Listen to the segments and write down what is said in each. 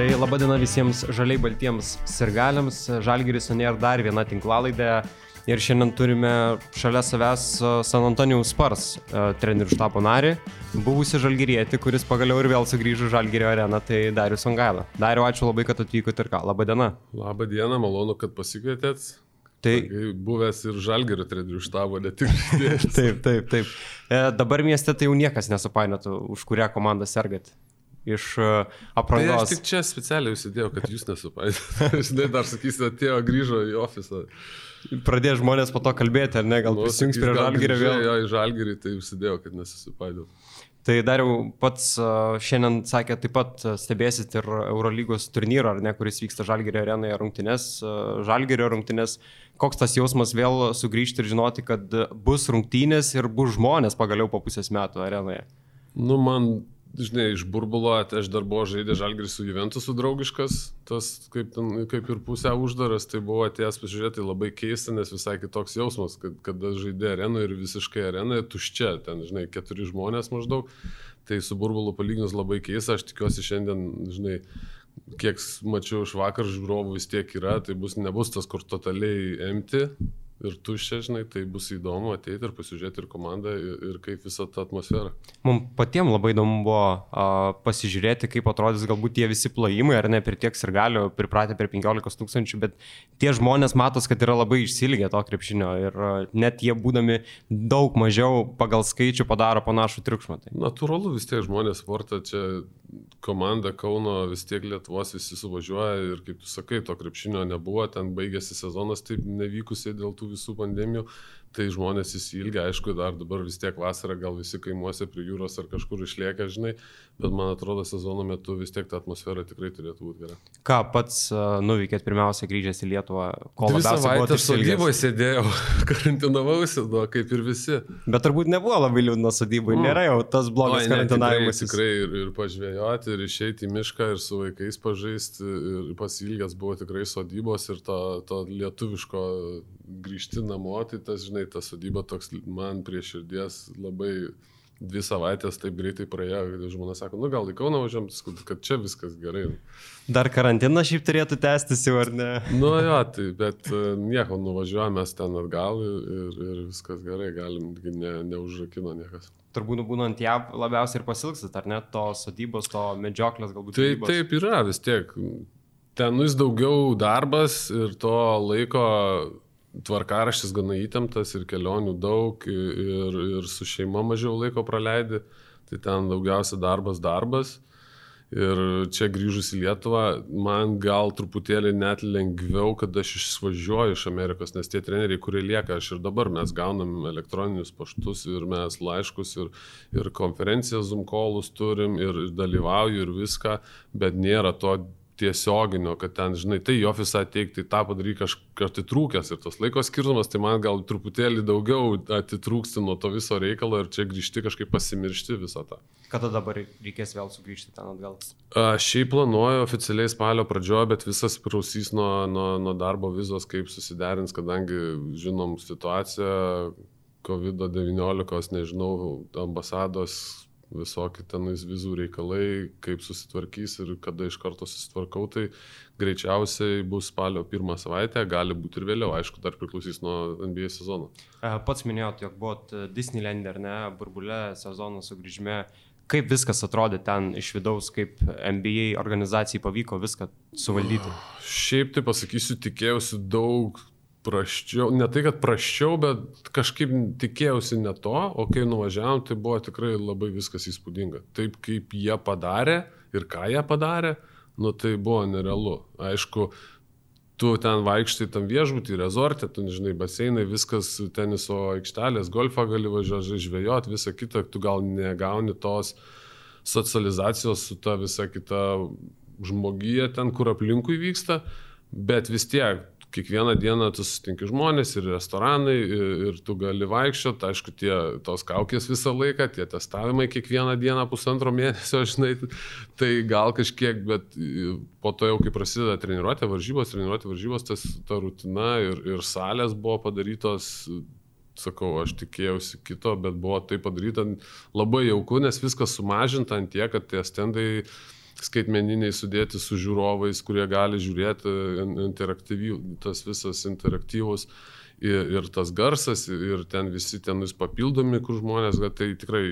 Tai laba diena visiems žaliai baltiems sirgaliams. Žalgiris Unėr dar viena tinklalaidė. Ir šiandien turime šalia savęs e, San Antonijaus Spars e, trenerių štabo narį, buvusi žalgirietį, kuris pagaliau ir vėl sugrįžo žalgirio areną, tai Darius Ongaila. Dariu, ačiū labai, kad atvykote ir ką. Labą dieną. Labą dieną, malonu, kad pasikvietėt. Tai buvęs ir žalgerio trenerių štabo, ne tik. taip, taip, taip. E, dabar mieste tai jau niekas nesupainiotų, už kurią komandą sergat iš e, aprangos. Tai aš tik čia specialiai užsidėjau, kad jūs nesupaisite. Žinai, dar sakysite, atėjo, grįžo į ofisą. Pradėjo žmonės po to kalbėti, ar ne, gal nu, prisijungs prie žalgerio vėl. Jo, į žalgerį tai užsidėjau, kad nesusipaidėjau. Tai dariau pats e, šiandien sakė, taip pat stebėsit ir Eurolygos turnyrą, ar ne, kuris vyksta Žalgerio arenoje rungtynės, e, Žalgerio rungtynės. Koks tas jausmas vėl sugrįžti ir žinoti, kad bus rungtynės ir bus žmonės pagaliau po pusės metų arenoje? Nu, man žinai, iš burbulo, aš dar buvau žaidęs žalgris su Juventusu draugiškas, tas kaip, ten, kaip ir pusę uždaras, tai buvo atėjęs pažiūrėti tai labai keista, nes visai kitoks jausmas, kad kada žaidė arenoje ir visiškai arenoje tuščia, ten, žinai, keturi žmonės maždaug, tai su burbulu palyginus labai keista, aš tikiuosi šiandien, žinai, kiek mačiau iš vakar žiūrovų vis tiek yra, tai bus, nebus tas, kur totaliai emti, ir tuščia, žinai, tai bus įdomu ateiti ir pasižiūrėti ir komandą, ir, ir kaip visą tą atmosferą. Mums patiems labai įdomu buvo a, pasižiūrėti, kaip atrodys galbūt tie visi plojimai, ar ne per tiek ir galiu pripratę per 15 tūkstančių, bet tie žmonės matos, kad yra labai išsilgę to krepšinio ir a, net jie būdami daug mažiau pagal skaičių padaro panašų triukšmą. Tai. Natūralu vis tiek žmonės sportą čia komanda Kauno vis tiek Lietuvos visi suvažiuoja ir kaip tu sakai, to krepšinio nebuvo, ten baigėsi sezonas taip nevykusiai dėl tų visų pandemijų, tai žmonės įsilgia, aišku, dar dabar vis tiek vasarą gal visi kaimuose prie jūros ar kažkur išlieka, žinai, bet man atrodo sezono metu vis tiek ta atmosfera tikrai turėtų būti gera. Ką pats uh, nuveikėt pirmiausia grįžęs į Lietuvą? Kol Dvi savaitės sodyboje sėdėjau, karantinavausi, nu, kaip ir visi. Bet turbūt nebuvo labai liūdna sodyboje, mm. nėra jau tas blogas o, karantinavimas. Tikrai, tikrai ir, ir pažvėjoti, ir išeiti į mišką, ir su vaikais pažaisti, ir pasilgęs buvo tikrai sodybos ir to, to lietuviško grįžti namo, tai tas, žinai, ta sodyba toks man prie širdies labai dvi savaitės taip greitai praėjo, kad žmona sako, nu gal į Kauną važiuom, kad čia viskas gerai. Dar karantinas šiaip turėtų tęstis jau, ar ne? Nu jo, tai, bet e, nieko, nuvažiuojame ten atgal ir, ir viskas gerai, galim, ne, neužrakino niekas. Turbūt būnant ją labiausiai ir pasilgsit, ar ne, to sodybos, to medžioklės galbūt. Tai sodybos. taip yra vis tiek. Ten vis daugiau darbas ir to laiko tvarkaraštis gana įtemptas ir kelionių daug ir, ir su šeima mažiau laiko praleidi, tai ten daugiausia darbas darbas. Ir čia grįžus į Lietuvą, man gal truputėlį net lengviau, kad aš išvažiuoju iš Amerikos, nes tie treneriai, kurie lieka, aš ir dabar mes gaunam elektroninius paštus ir mes laiškus ir, ir konferencijas Zoom kolus turim ir dalyvauju ir viską, bet nėra to tiesioginio, kad ten, žinai, tai į ofisą ateikti, tą padaryti kažką atitrūkęs ir tas laiko skirtumas, tai man gal truputėlį daugiau atitrūksti nuo to viso reikalo ir čia grįžti kažkaip pasimiršti visą tą. Kada dabar reikės vėl sugrįžti ten atgal? A, šiaip planuoju oficialiai spalio pradžioje, bet visas priklausys nuo, nuo, nuo darbo vizos, kaip susiderins, kadangi žinom situaciją, COVID-19, nežinau, ambasados visokie tenais vizų reikalai, kaip susitvarkys ir kada iš karto susitvarkau, tai greičiausiai bus spalio pirmą savaitę, gali būti ir vėliau, aišku, dar priklausys nuo NBA sezono. Pats minėjot, jog buvot Disneyland ar ne, burbulė sezono sugrįžime. Kaip viskas atrodė ten iš vidaus, kaip NBA organizacijai pavyko viską suvaldyti? Šiaip tai pasakysiu, tikėjausi daug praščiau, ne tai, kad praščiau, bet kažkaip tikėjausi ne to, o kai nuvažiavom, tai buvo tikrai labai viskas įspūdinga. Taip kaip jie padarė ir ką jie padarė, nu tai buvo nerealu. Aišku, tu ten vaikštai tam viešbutį, rezortė, tu žinai, baseinai, viskas, teniso aikštelės, golfą gali važiuoti, žvejot, visą kitą, tu gal negauni tos socializacijos su ta visa kita žmogyje ten, kur aplinkui vyksta, bet vis tiek kiekvieną dieną tu susitinki žmonės ir restoranai, ir, ir tu gali vaikščioti, aišku, tie tos kaukės visą laiką, tie testavimai kiekvieną dieną pusantro mėnesio, žinai, tai gal kažkiek, bet po to jau, kai prasideda treniruotė, varžybos, treniruotė, varžybos, tas ta rutina ir, ir salės buvo padarytos. Sakau, aš tikėjausi kito, bet buvo tai padaryta labai jauku, nes viskas sumažinta ant tiek, kad tie stendai skaitmeniniai sudėti su žiūrovais, kurie gali žiūrėti tas visas interaktyvus ir, ir tas garsas, ir ten visi ten vis papildomi, kur žmonės, kad tai tikrai,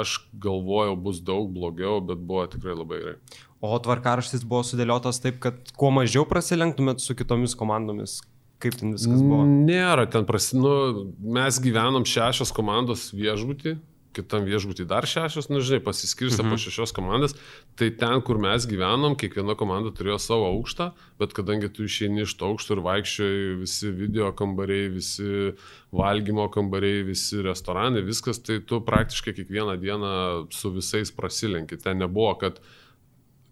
aš galvojau, bus daug blogiau, bet buvo tikrai labai gerai. O tvarkaraštis buvo sudėliotas taip, kad kuo mažiau prasilenktumėt su kitomis komandomis. Kaip ten viskas buvo? Nėra, ten prasi, nu, mes gyvenom šešios komandos viešbutį, kitam viešbutį dar šešios, nu žinai, pasiskirsta mhm. po šešios komandas, tai ten, kur mes gyvenom, kiekviena komanda turėjo savo aukštą, bet kadangi tu išeini iš to aukšto ir vaikščiai visi video kambariai, visi valgymo kambariai, visi restoranai, viskas, tai tu praktiškai kiekvieną dieną su visais prasilenki. Ten nebuvo, kad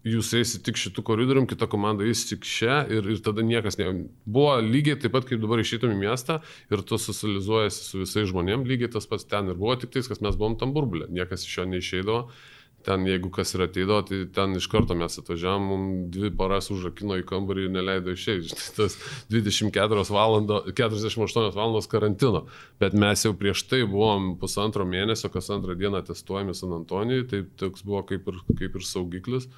jūs eisit tik šitų koridorium, kita komanda eis tik čia ir, ir tada niekas ne. Buvo lygiai taip pat, kaip dabar išeitum į miestą ir tu socializuojasi su visais žmonėmis, lygiai tas pats ten ir buvo, tik tais, kad mes buvom tam burbulė, niekas iš jo neišeidavo. Ten, jeigu kas yra ateidavo, tai ten iš karto mes atvažiavam, mums dvi paras užrakino į kambarį ir neleido išeiti. Tas 24 valandos, 48 valandos karantino. Bet mes jau prieš tai buvom pusantro mėnesio, kas antrą dieną testuojami San Antonijui, tai toks buvo kaip ir, kaip ir saugiklis.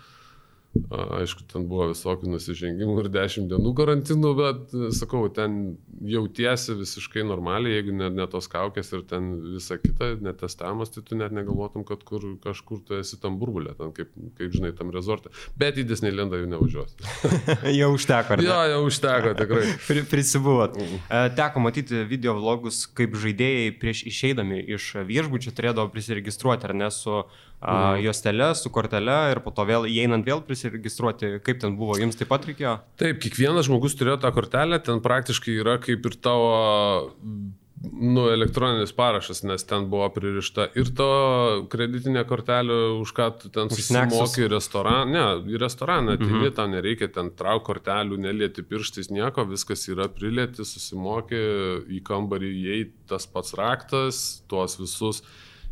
Aišku, ten buvo visokių nusižengimų ir dešimt dienų karantinų, bet, sakau, ten jautiesi visiškai normaliai, jeigu net ne tos kaukės ir ten visa kita, netestavimas, tai tu net negalvotum, kad kur, kažkur tu esi tam burbulė, ten kaip, kaip žinai, tam rezortė. Bet į Disneylandą jau nevažiuosi. jau užteko, ne? Jo, jau užteko, tikrai. Prisibuvot. Mhm. E, teko matyti video vlogus, kaip žaidėjai prieš išeidami iš viešbučio turėdavo prisiregistruoti, ar ne, su a, mhm. juostelę, su kortelė ir po to vėl įeinant vėl prisiregistruoti, kaip ten buvo, jums taip pat reikėjo? Taip, kiekvienas žmogus turėjo tą kortelę, ten praktiškai yra kaip ir tavo nu, elektroninis parašas, nes ten buvo pririšta ir to kreditinė kortelė, už ką tu ten susimoki į restoraną. Ne, į restoraną ateini, mhm. tam nereikia ten trauk kortelių, nelieti pirštais nieko, viskas yra prilieti, susimoki į kambarį, įėjai tas pats raktas, tuos visus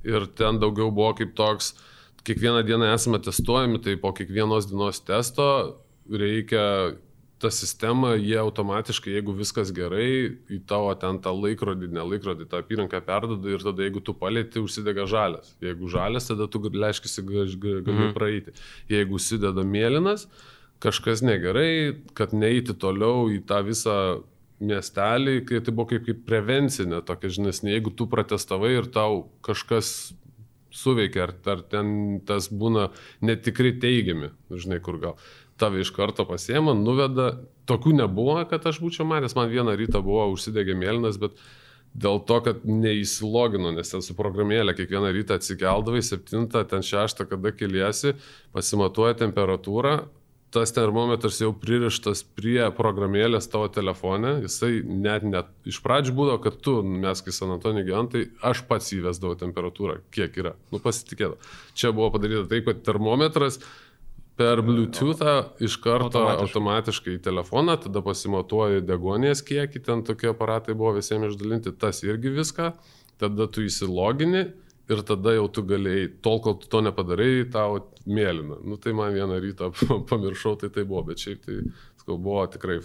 ir ten daugiau buvo kaip toks, kiekvieną dieną esame testuojami, tai po kiekvienos dienos testo reikia tą sistemą, jie automatiškai, jeigu viskas gerai, į tavo ten tą laikrodį, ne laikrodį, tą apyranką perdoda ir tada jeigu tu palėti, užsidega žalias. Jeigu žalias, tada tu leiškisi gali mhm. praeiti. Jeigu užsideda mėlynas, kažkas negerai, kad neiti toliau į tą visą miestelį, kai tai buvo kaip, kaip prevencinė tokia žinesnė, jeigu tu protestavai ir tau kažkas suveikia, ar, ar ten tas būna netikri teigiami, žinai, kur gal tave iš karto pasiema, nuveda, tokių nebuvo, kad aš būčiau matęs, man vieną rytą buvo užsidegė mėlynas, bet dėl to, kad neįsilogino, nes ten su programėlė kiekvieną rytą atsikeldavai, 7, ten 6, kada keliesi, pasimatuoja temperatūrą, tas termometras jau pririštas prie programėlės tavo telefone, jisai net, net iš pradžių būdavo, kad tu, mes kai San Antonijo gyventai, aš pats įvesdavau temperatūrą, kiek yra. Nu, pasitikėdavau. Čia buvo padaryta taip, kad termometras per Bluetoothą iš karto automatiškai. automatiškai į telefoną, tada pasimatuoji degonės kiekį, ten tokie aparatai buvo visiems išdalinti, tas irgi viską, tada tu įsilogini ir tada jau tu galėjai, tol kol tu to nepadarai, tau mėlyna. Nu tai man vieną rytą pamiršau, tai tai buvo, bet šiaip tai, skau, buvo tikrai,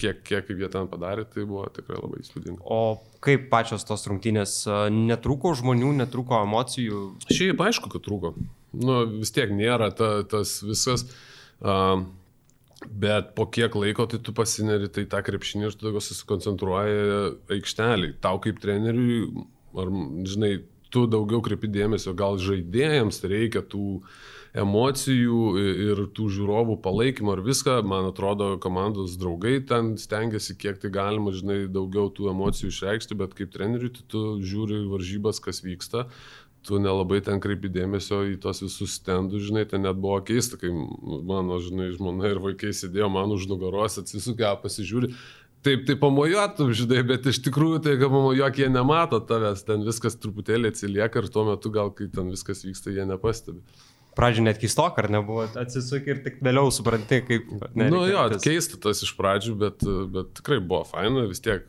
kiek, kiek jie ten padarė, tai buvo tikrai labai įspūdinga. O kaip pačios tos rungtynės, netrūko žmonių, netrūko emocijų? Šiaip aišku, kad trūko. Nu vis tiek nėra ta, tas visas. Uh, Bet po kiek laiko tai tu pasineri tai tą krepšinį ir tu susikoncentruoji aikštelį. Tau kaip treneriui, ar, žinai, tu daugiau kreipi dėmesio, gal žaidėjams reikia tų emocijų ir tų žiūrovų palaikymo ir viską, man atrodo, komandos draugai ten stengiasi kiek tai galima, žinai, daugiau tų emocijų išreikšti, bet kaip treneriui tai tu žiūri varžybas, kas vyksta, tu nelabai ten kreipi dėmesio į tos visus stendus, žinai, ten net buvo keista, kai mano, žinai, žmona ir vaikai sėdėjo man už nugaros, atsisukę, pasižiūri, Taip, tai pamojuotum, žinai, bet iš tikrųjų tai, kad pamojuok, jie nemato tavęs, ten viskas truputėlį atsilieka ir tuo metu gal, kai ten viskas vyksta, jie nepastebi. Pradžioje net keistok, ar nebuvo atsisuk ir tik vėliau supranti, kaip... Na nu, jo, keista tas iš pradžių, bet, bet tikrai buvo faina, vis tiek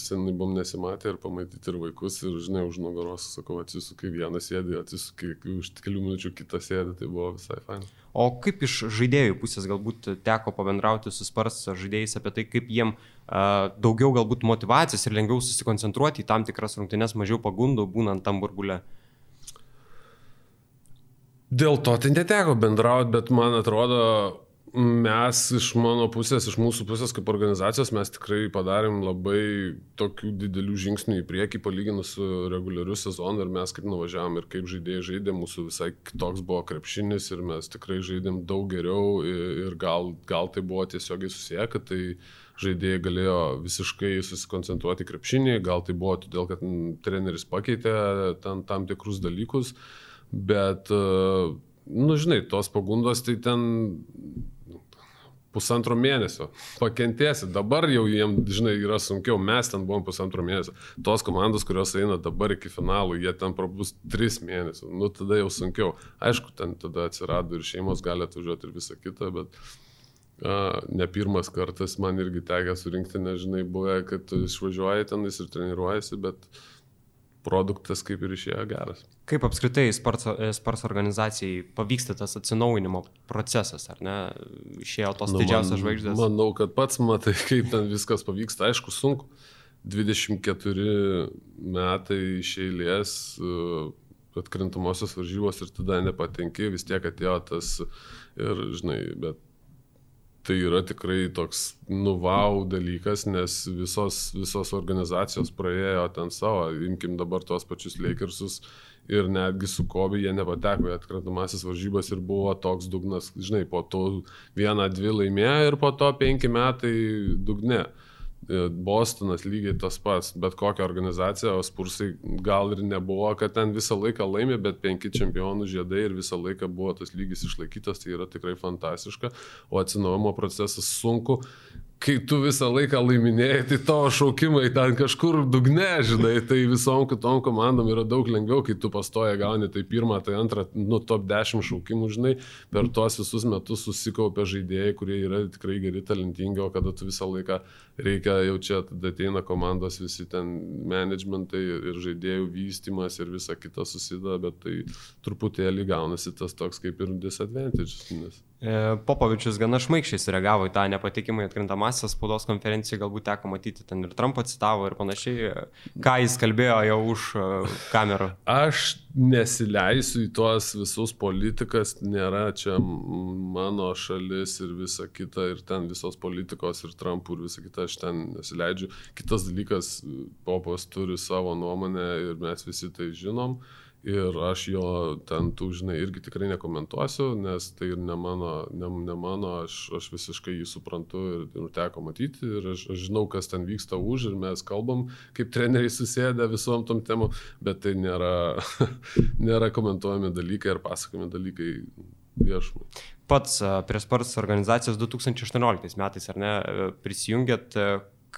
seniai buvom nesimatę ir pamatyti ir vaikus ir, žinai, už nugaros, sakau, atsisukai vieną sėdį, atsisukai už kelių minučių kitą sėdį, tai buvo visai faina. O kaip iš žaidėjų pusės galbūt teko pabendrauti su Spars žaidėjais apie tai, kaip jiem uh, daugiau galbūt motivacijos ir lengviau susikoncentruoti į tam tikras rungtynes, mažiau pagundų būnant tam burbulė? Dėl to tai neteko bendrauti, bet man atrodo, mes iš mano pusės, iš mūsų pusės kaip organizacijos, mes tikrai padarėm labai tokių didelių žingsnių į priekį palyginus su reguliariu sezonu ir mes kaip nuvažiavam ir kaip žaidėjai žaidė, mūsų visai kitoks buvo krepšinis ir mes tikrai žaidėm daug geriau ir gal, gal tai buvo tiesiogiai susiję, kad tai žaidėjai galėjo visiškai susikoncentruoti krepšinį, gal tai buvo todėl, kad treneris pakeitė ten tam tikrus dalykus. Bet, e, nu, žinai, tos pagundos tai ten pusantro mėnesio. Pakentėsi. Dabar jau jiems, žinai, yra sunkiau. Mes ten buvom pusantro mėnesio. Tos komandos, kurios eina dabar iki finalų, jie ten prabus tris mėnesius. Nu, tada jau sunkiau. Aišku, ten tada atsirado ir šeimos gali atvažiuoti ir visa kita, bet a, ne pirmas kartas man irgi tekia surinkti, nežinai, buvę, kad išvažiuoji ten ir treniruojasi, bet produktas kaip ir išėjo geras. Kaip apskritai sports, sports organizacijai pavyksta tas atsinaujinimo procesas, ar ne? Išėjo tos nu, didžiausios žvaigždės. Manau, kad pats matai, kaip ten viskas pavyksta. Aišku, sunku. 24 metai iš eilės e, atkrintamosios varžybos ir tada nepatenki, vis tiek atėjo tas ir, žinai, bet tai yra tikrai toks nuvau dalykas, nes visos, visos organizacijos praėjo ten savo, imkim dabar tuos pačius Lakersus ir netgi su Kobe jie nepateko į atkrantamasis varžybas ir buvo toks dugnas, žinai, po to vieną, dvi laimėjo ir po to penki metai dugne. E, Bostonas lygiai tas pats, bet kokią organizaciją, o Spursai gal ir nebuvo, kad ten visą laiką laimė, bet penki čempionų žiedai ir visą laiką buvo tas lygis išlaikytas, tai yra tikrai fantastiška, o atsinaujimo procesas sunku, kai tu visą laiką laiminėjai, tai tavo šaukimai ten kažkur dugne, žinai, tai visom kitom komandom yra daug lengviau, kai tu pastoja gauni tai pirmą, tai antrą, nu, top 10 šaukimų, žinai, per tuos visus metus susikaupia žaidėjai, kurie yra tikrai geri, talentingi, o kada tu visą laiką reikia, jau čia tada ateina komandos visi ten managementai ir žaidėjų vystimas ir visa kita susideda, bet tai truputėlį gaunasi tas toks kaip ir disadvantage. Nes... E, Popovičius gana šmaikščiai sureagavo į tą nepatikimą į atkrintamąsias spaudos konferenciją, galbūt teko matyti ten ir Trumpą citavo ir panašiai, ką jis kalbėjo jau už e, kamerų. Aš nesileisiu į tuos visus politikas, nėra čia mano šalis ir visa kita, ir ten visos politikos ir Trumpų ir visa kita, aš ten nesileidžiu. Kitas dalykas, Popas turi savo nuomonę ir mes visi tai žinom. Uh, Ir aš jo ten, tu žinai, irgi tikrai nekomentuosiu, nes tai ir ne mano, ne, ne mano aš, aš visiškai jį suprantu ir, ir teko matyti. Ir aš, aš žinau, kas ten vyksta už ir mes kalbam, kaip treneriai susėdę visom tom temom, bet tai nėra, nėra komentuojami dalykai ar pasakojami dalykai viešumai. Pats prie sports organizacijos 2018 metais, ar ne, prisijungėt,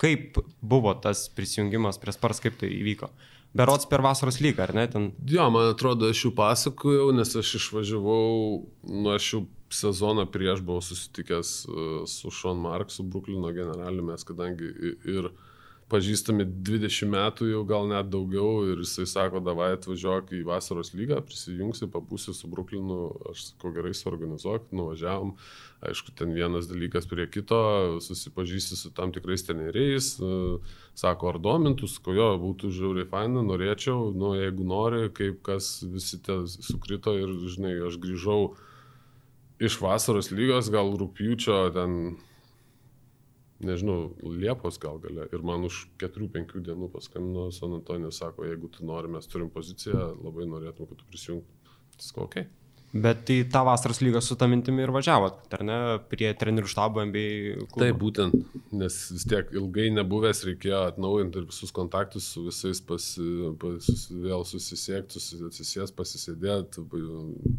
kaip buvo tas prisijungimas prie sports, kaip tai įvyko? Berots per vasaros lygą, ar ne? Ten... Jo, man atrodo, aš jau pasakojau, nes aš išvažiavau, nu aš jau sezoną prieš buvau susitikęs e, su Sean Mark, su Bruklino generaliu, mes kadangi ir... ir pažįstami 20 metų, jau gal net daugiau ir jisai sako, davai atvažiuok į vasaros lygą, prisijungsi, papūsi su Bruklinu, aš sakau, gerai suorganizuok, nuvažiavom, aišku, ten vienas dalykas prie kito, susipažįsti su tam tikrais treneriais, sako, ar domintus, ko jo, būtų žiauriai faina, norėčiau, nu, jeigu nori, kaip kas visi te sukrito ir, žinai, aš grįžau iš vasaros lygos, gal rūpjūčio ten nežinau, Liepos gal galia. Ir man už 4-5 dienų paskambino San Antonijos, sako, jeigu tu nori, mes turim poziciją, labai norėtum, kad tu prisijungtum. Tai sakau. Okay. Bet į tą vasaros lygą su tą mintimi ir važiavot, ar ne, prie trenerių štabo MBA klubo? Taip, būtent, nes vis tiek ilgai nebuvęs, reikėjo atnaujinti ir visus kontaktus su visais, pasi, pas, vėl susisiekti, atsisės, pasisėdėti,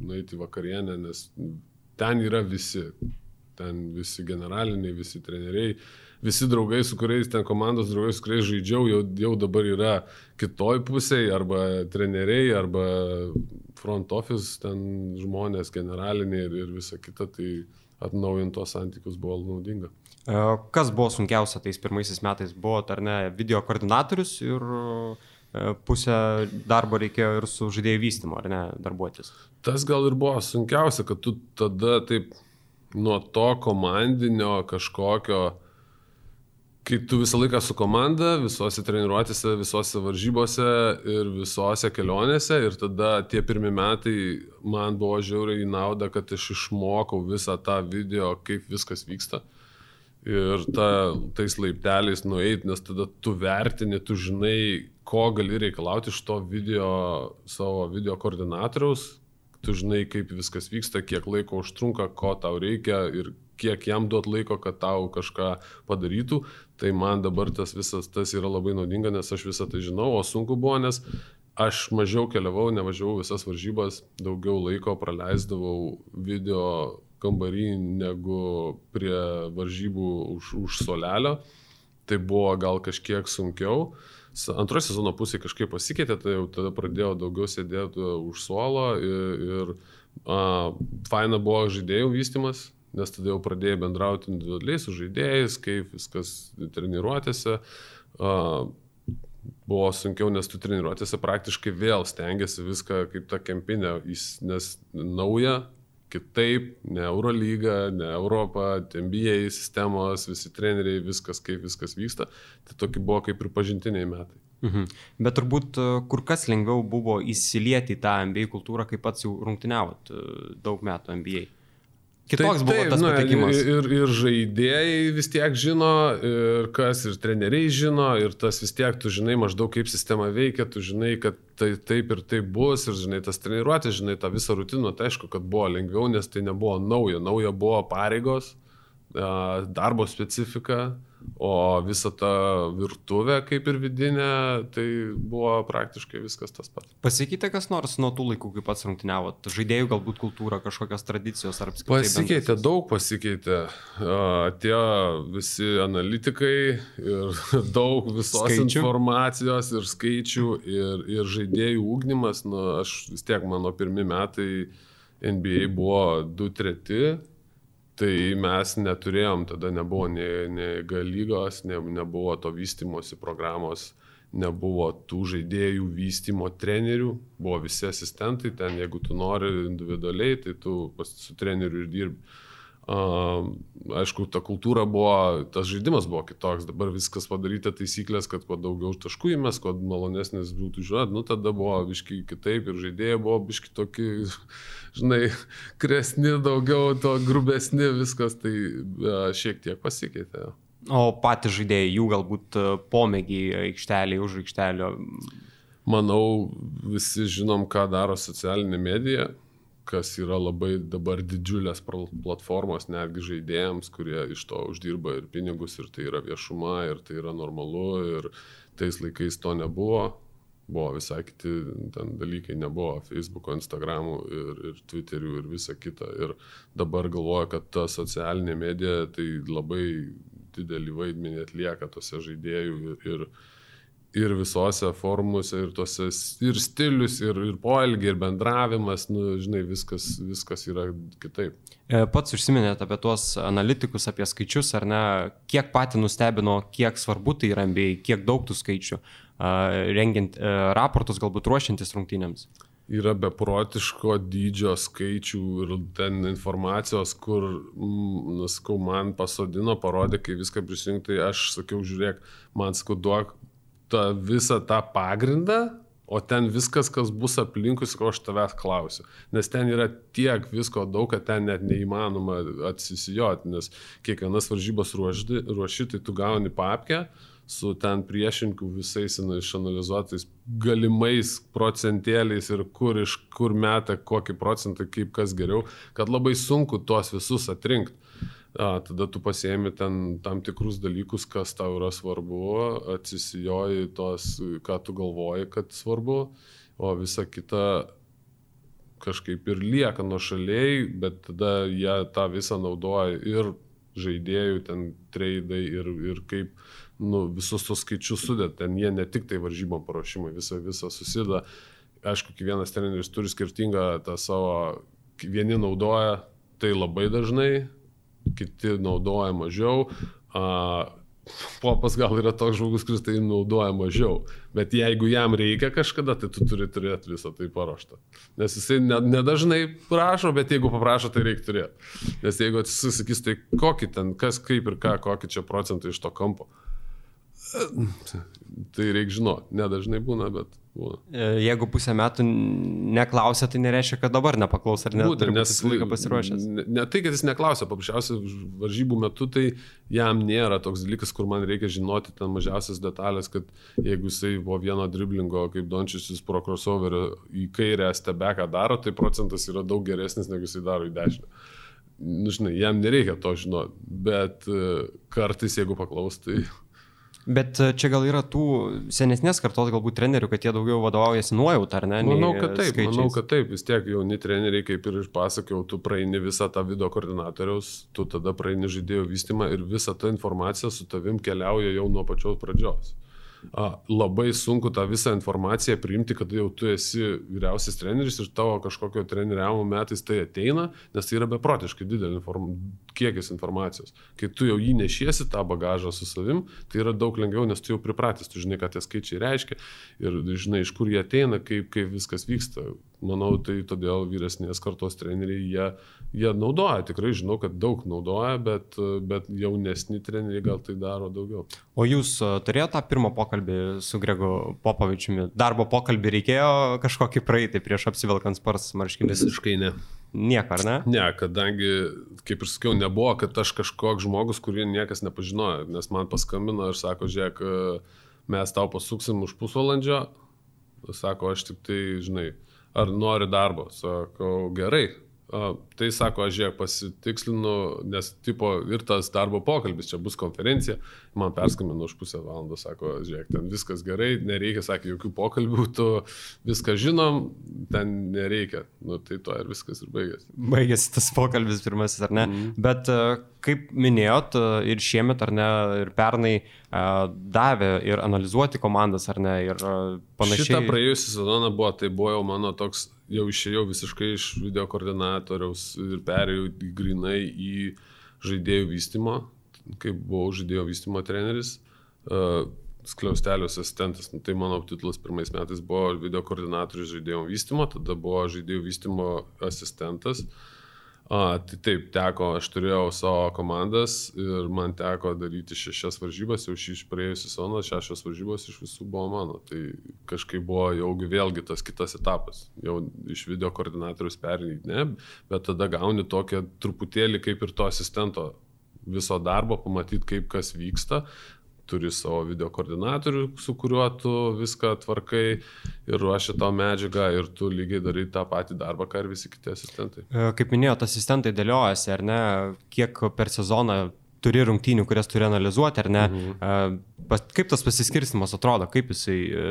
nueiti vakarienę, nes ten yra visi ten visi generaliniai, visi treneriai, visi draugai, su kuriais ten komandos draugai, su kuriais žaidžiau, jau, jau dabar yra kitoj pusėje, arba treneriai, arba front office, ten žmonės generaliniai ir, ir visa kita, tai atnaujintos santykius buvo naudinga. E, kas buvo sunkiausia tais pirmaisiais metais? Buvo, ar ne, video koordinatorius ir e, pusę darbo reikėjo ir su žaidėjų vystymu, ar ne, darbuotis? Tas gal ir buvo sunkiausia, kad tu tada taip nuo to komandinio kažkokio kai tu visą laiką su komanda, visose treniruotėse, visose varžybose ir visose kelionėse ir tada tie pirmi metai man buvo žiauriai į naudą, kad aš išmokau visą tą video, kaip viskas vyksta. Ir ta, tais laipteliais nueit, nes tada tu vertini, tu žinai, ko gali reikalauti iš to video, savo video koordinatoriaus, tu žinai, kaip viskas vyksta, kiek laiko užtrunka, ko tau reikia ir kiek jam duot laiko, kad tau kažką padarytų, tai man dabar tas visas tas yra labai naudinga, nes aš visą tai žinau, o sunku buvo, nes aš mažiau keliavau, nevažiavau visas varžybas, daugiau laiko praleisdavau video kambarį negu prie varžybų už, už solelio. Tai buvo gal kažkiek sunkiau. Antroji sezono pusė kažkaip pasikeitė, tai jau tada pradėjau daugiau sėdėti už suolo ir, ir a, faina buvo žaidėjų vystimas, nes tada jau pradėjai bendrauti individualiai su žaidėjais, kaip viskas treniruotėse. Uh, buvo sunkiau, nes tu treniruotėse praktiškai vėl stengiasi viską kaip ta kempinė, nes nauja, kitaip, ne Eurolyga, ne Europa, NBA sistemos, visi treneriai, viskas kaip viskas vyksta. Tai tokie buvo kaip ir pažintiniai metai. Mhm. Bet turbūt kur kas lengviau buvo įsilieti į tą NBA kultūrą, kai pats jau rungtyniavot daug metų NBA. Kitoks taip, buvo tas nu, patekimas. Ir, ir žaidėjai vis tiek žino, ir kas, ir treneriai žino, ir tas vis tiek tu žinai maždaug kaip sistema veikia, tu žinai, kad tai taip ir taip bus, ir žinai tas treniruotės, žinai tą visą rutiną, tai aišku, kad buvo lengviau, nes tai nebuvo nauja, nauja buvo pareigos, darbo specifika O visa ta virtuvė, kaip ir vidinė, tai buvo praktiškai viskas tas pats. Pasikeitė kas nors nuo tų laikų, kai pats rungtyniavot? Žaidėjų galbūt kultūra, kažkokios tradicijos ar apskritai? Pasikeitė, bendras? daug pasikeitė. Atėjo visi analitikai ir daug visos skaičių. informacijos ir skaičių ir, ir žaidėjų ugdymas. Nu, aš vis tiek mano pirmi metai NBA buvo 2 treti Tai mes neturėjom, tada nebuvo nei, nei galygos, ne, nebuvo to vystimosi programos, nebuvo tų žaidėjų vystimo trenerių, buvo visi asistentai, ten jeigu tu nori individualiai, tai tu su treneriu ir dirbi. Aišku, ta kultūra buvo, tas žaidimas buvo kitoks, dabar viskas padaryta taisyklės, kad kuo daugiau taškų įmes, kuo malonesnis būtų žiūrėti, nu tada buvo biški kitaip ir žaidėjai buvo biški tokie, žinai, kresni, daugiau to grubesni, viskas tai šiek tiek pasikeitė. O patys žaidėjai, jų galbūt pomėgiai aikšteliai už aikštelio. Manau, visi žinom, ką daro socialinė medija kas yra labai dabar didžiulės platformos netgi žaidėjams, kurie iš to uždirba ir pinigus, ir tai yra viešuma, ir tai yra normalu, ir tais laikais to nebuvo. Buvo visai kiti ten dalykai, nebuvo Facebook'o, Instagram'ų ir, ir Twitter'ų ir visa kita. Ir dabar galvoju, kad ta socialinė medija tai labai didelį vaidmenį atlieka tose žaidėjų ir, ir ir visose formose, ir tose, ir stilius, ir, ir poelgiai, ir bendravimas, nu, žinai, viskas, viskas yra kitaip. E, pats užsiminėte apie tuos analitikus, apie skaičius, ar ne, kiek pati nustebino, kiek svarbu tai yra MBA, kiek daug tų skaičių, rengiant e, raportus, galbūt ruošiantis rungtynėms yra beprotiško dydžio skaičių ir ten informacijos, kur, mm, nuskau, man pasodino, parodė, kai viską prisijungti, aš sakiau, žiūrėk, man sakau, duok tą visą tą pagrindą, o ten viskas, kas bus aplinkui, ko aš tavęs klausiu. Nes ten yra tiek visko daug, kad ten net neįmanoma atsisijoti, nes kiekvienas varžybos ruoši, tai tu gauni papkę su ten priešininkų visais išanalizuotais galimais procentėliais ir kur iš kur meta kokį procentą, kaip kas geriau, kad labai sunku tuos visus atrinkti. A, tada tu pasiemi ten tam tikrus dalykus, kas tau yra svarbu, atsisijoji tos, ką tu galvoji, kad svarbu, o visa kita kažkaip ir lieka nuo šaliai, bet tada jie tą visą naudoja ir žaidėjų ten treidai ir, ir kaip nu, visus tos skaičius sudėt, ten jie ne tik tai varžybom paruošimai, visą, visą susideda. Aišku, kiekvienas treneris turi skirtingą tą savo, vieni naudoja tai labai dažnai, kiti naudoja mažiau. A, Popas gal yra toks žmogus, kuris tai naudoja mažiau, bet jeigu jam reikia kažkada, tai tu turi turėti visą tai paruoštą. Nes jisai nedažnai ne prašo, bet jeigu paprašo, tai reikia turėti. Nes jeigu atsisakys, tai kokį ten, kas, kaip ir ką, kokį čia procentą iš to kampo. Tai reikia žinoti, nedažnai būna, bet būna. E, jeigu pusę metų neklausia, tai nereiškia, kad dabar nepaklaus ar ne. Būtent, nes laiką pasiruošęs. Ne, ne tai, kad jis neklausia, paprasčiausiai varžybų metu tai jam nėra toks dalykas, kur man reikia žinoti ten mažiausias detalės, kad jeigu jisai po vieno driblingo, kaip Dončius pro crossoverio į kairę stebeką daro, tai procentas yra daug geresnis, negu jisai daro į dešinę. Nu, žinai, jam nereikia to žinoti, bet e, kartais, jeigu paklaus, tai Bet e, čia gal yra tų senesnės kartos galbūt trenerių, kad jie daugiau vadovaujasi nuojautą, ar ne? Manau, kad taip, skaičiais. manau, kad taip, vis tiek jauni treneriai, kaip ir išpasakiau, tu praeini visą tą video koordinatoriaus, tu tada praeini žaidėjų vystimą ir visa ta informacija su tavim keliauja jau nuo pačios pradžios labai sunku tą visą informaciją priimti, kad jau tu esi vyriausias treneris ir tavo kažkokio treneriavimo metais tai ateina, nes tai yra beprotiškai didelis inform... kiekis informacijos. Kai tu jau jį nešiesi tą bagažą su savim, tai yra daug lengviau, nes tu jau pripratęs, tu žinai, ką tie skaičiai reiškia ir žinai, iš kur jie ateina, kaip, kaip viskas vyksta. Manau, tai todėl vyresnės kartos treneriai, jie, jie naudoja, tikrai žinau, kad daug naudoja, bet, bet jaunesni treneriai gal tai daro daugiau. O jūs turėjote tą pirmą pokalbį? su Gregu Popovičiumi. Darbo pokalbį reikėjo kažkokį praeitį prieš apsivelkant spars marškinius? Visiškai ne. Nieko, ar ne? Ne, kadangi, kaip ir sakiau, nebuvo, kad aš kažkoks žmogus, kurį niekas nepažinojo, nes man paskambino ir sako, žiūrėk, mes tau pasuksim už pusvalandžio, sako, aš tik tai, žinai, ar nori darbo, sakau, gerai, Tai sako, aš žiūrėk pasitikslinu, nes tipo ir tas darbo pokalbis, čia bus konferencija, man perskambino už pusę valandos, sako, žiūrėk, ten viskas gerai, nereikia, sakė, jokių pokalbių, tu viską žinom, ten nereikia. Nu, tai to ir viskas ir baigėsi. Baigėsi tas pokalbis pirmasis, ar ne? Mm. Bet kaip minėjot, ir šiemet, ar ne, ir pernai davė ir analizuoti komandas, ar ne, ir panašiai. Šitą praėjusią sezoną buvo, tai buvo jau mano toks jau išėjau visiškai iš video koordinatoriaus ir perėjau grinai į žaidėjų vystimo, kaip buvau žaidėjo vystimo treneris, uh, skliaustelio asistentas. Nu, tai mano titulas pirmais metais buvo video koordinatorius žaidėjų vystimo, tada buvo žaidėjų vystimo asistentas. Uh, A, tai taip, teko, aš turėjau savo komandas ir man teko daryti šešias varžybas, jau šį praėjusią sezoną šešios varžybos iš visų buvo mano. Tai kažkaip buvo jau vėlgi tas kitas etapas. Jau iš video koordinatorius perėjai, ne, bet tada gauni tokią truputėlį kaip ir to asistento viso darbo, pamatyti, kaip kas vyksta, turi savo video koordinatorių, su kuriuo tu viską tvarkai ir ruoši tau medžiagą ir tu lygiai darai tą patį darbą, ką ir visi kiti asistentai. E, kaip minėjote, asistentai dėliojasi, ar ne, kiek per sezoną turi rungtynių, kurias turi analizuoti, ar ne. Mhm. E, kaip tas pasiskirstimas atrodo, kaip jisai e,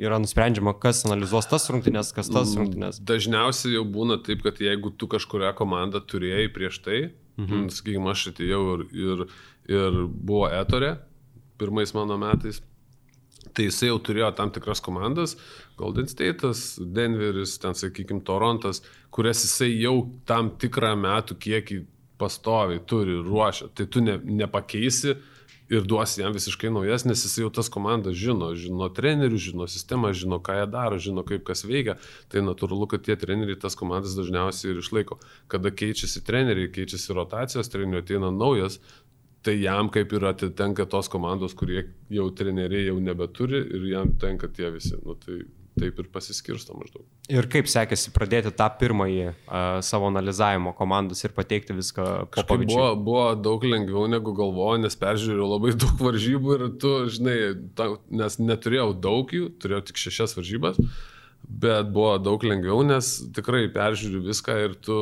yra nusprendžiama, kas analizuos tas rungtynės, kas tas mm, rungtynės? Dažniausiai jau būna taip, kad jeigu tu kažkuria komanda turėjai prieš tai, mhm. sakykime, aš atėjau ir, ir ir buvo Etorė pirmais mano metais. Tai jisai jau turėjo tam tikras komandas, Golden State'as, Denveris, ten sakykime Torontas, kurias jisai jau tam tikrą metų kiekį pastoviai turi ruošę. Tai tu ne, nepakeisi ir duosi jam visiškai naujas, nes jis jau tas komandas žino, žino trenerių, žino sistemą, žino, ką jie daro, žino, kaip kas veikia. Tai natūralu, kad tie treneriai tas komandas dažniausiai ir išlaiko. Kada keičiasi treneriai, keičiasi rotacijos, trenerių ateina naujas, tai jam kaip ir atitenka tos komandos, kurie jau treneriai jau nebeturi ir jam tenka tie visi. Nu, tai taip ir pasiskirsto maždaug. Ir kaip sekėsi pradėti tą pirmąjį uh, savo analizavimo komandos ir pateikti viską po pavyzdžių? Buvo, buvo daug lengviau negu galvojau, nes peržiūrėjau labai daug varžybų ir tu, žinai, ta, nes neturėjau daug jų, turėjau tik šešias varžybas. Uh, Bet buvo daug lengviau, nes tikrai peržiūri viską ir tu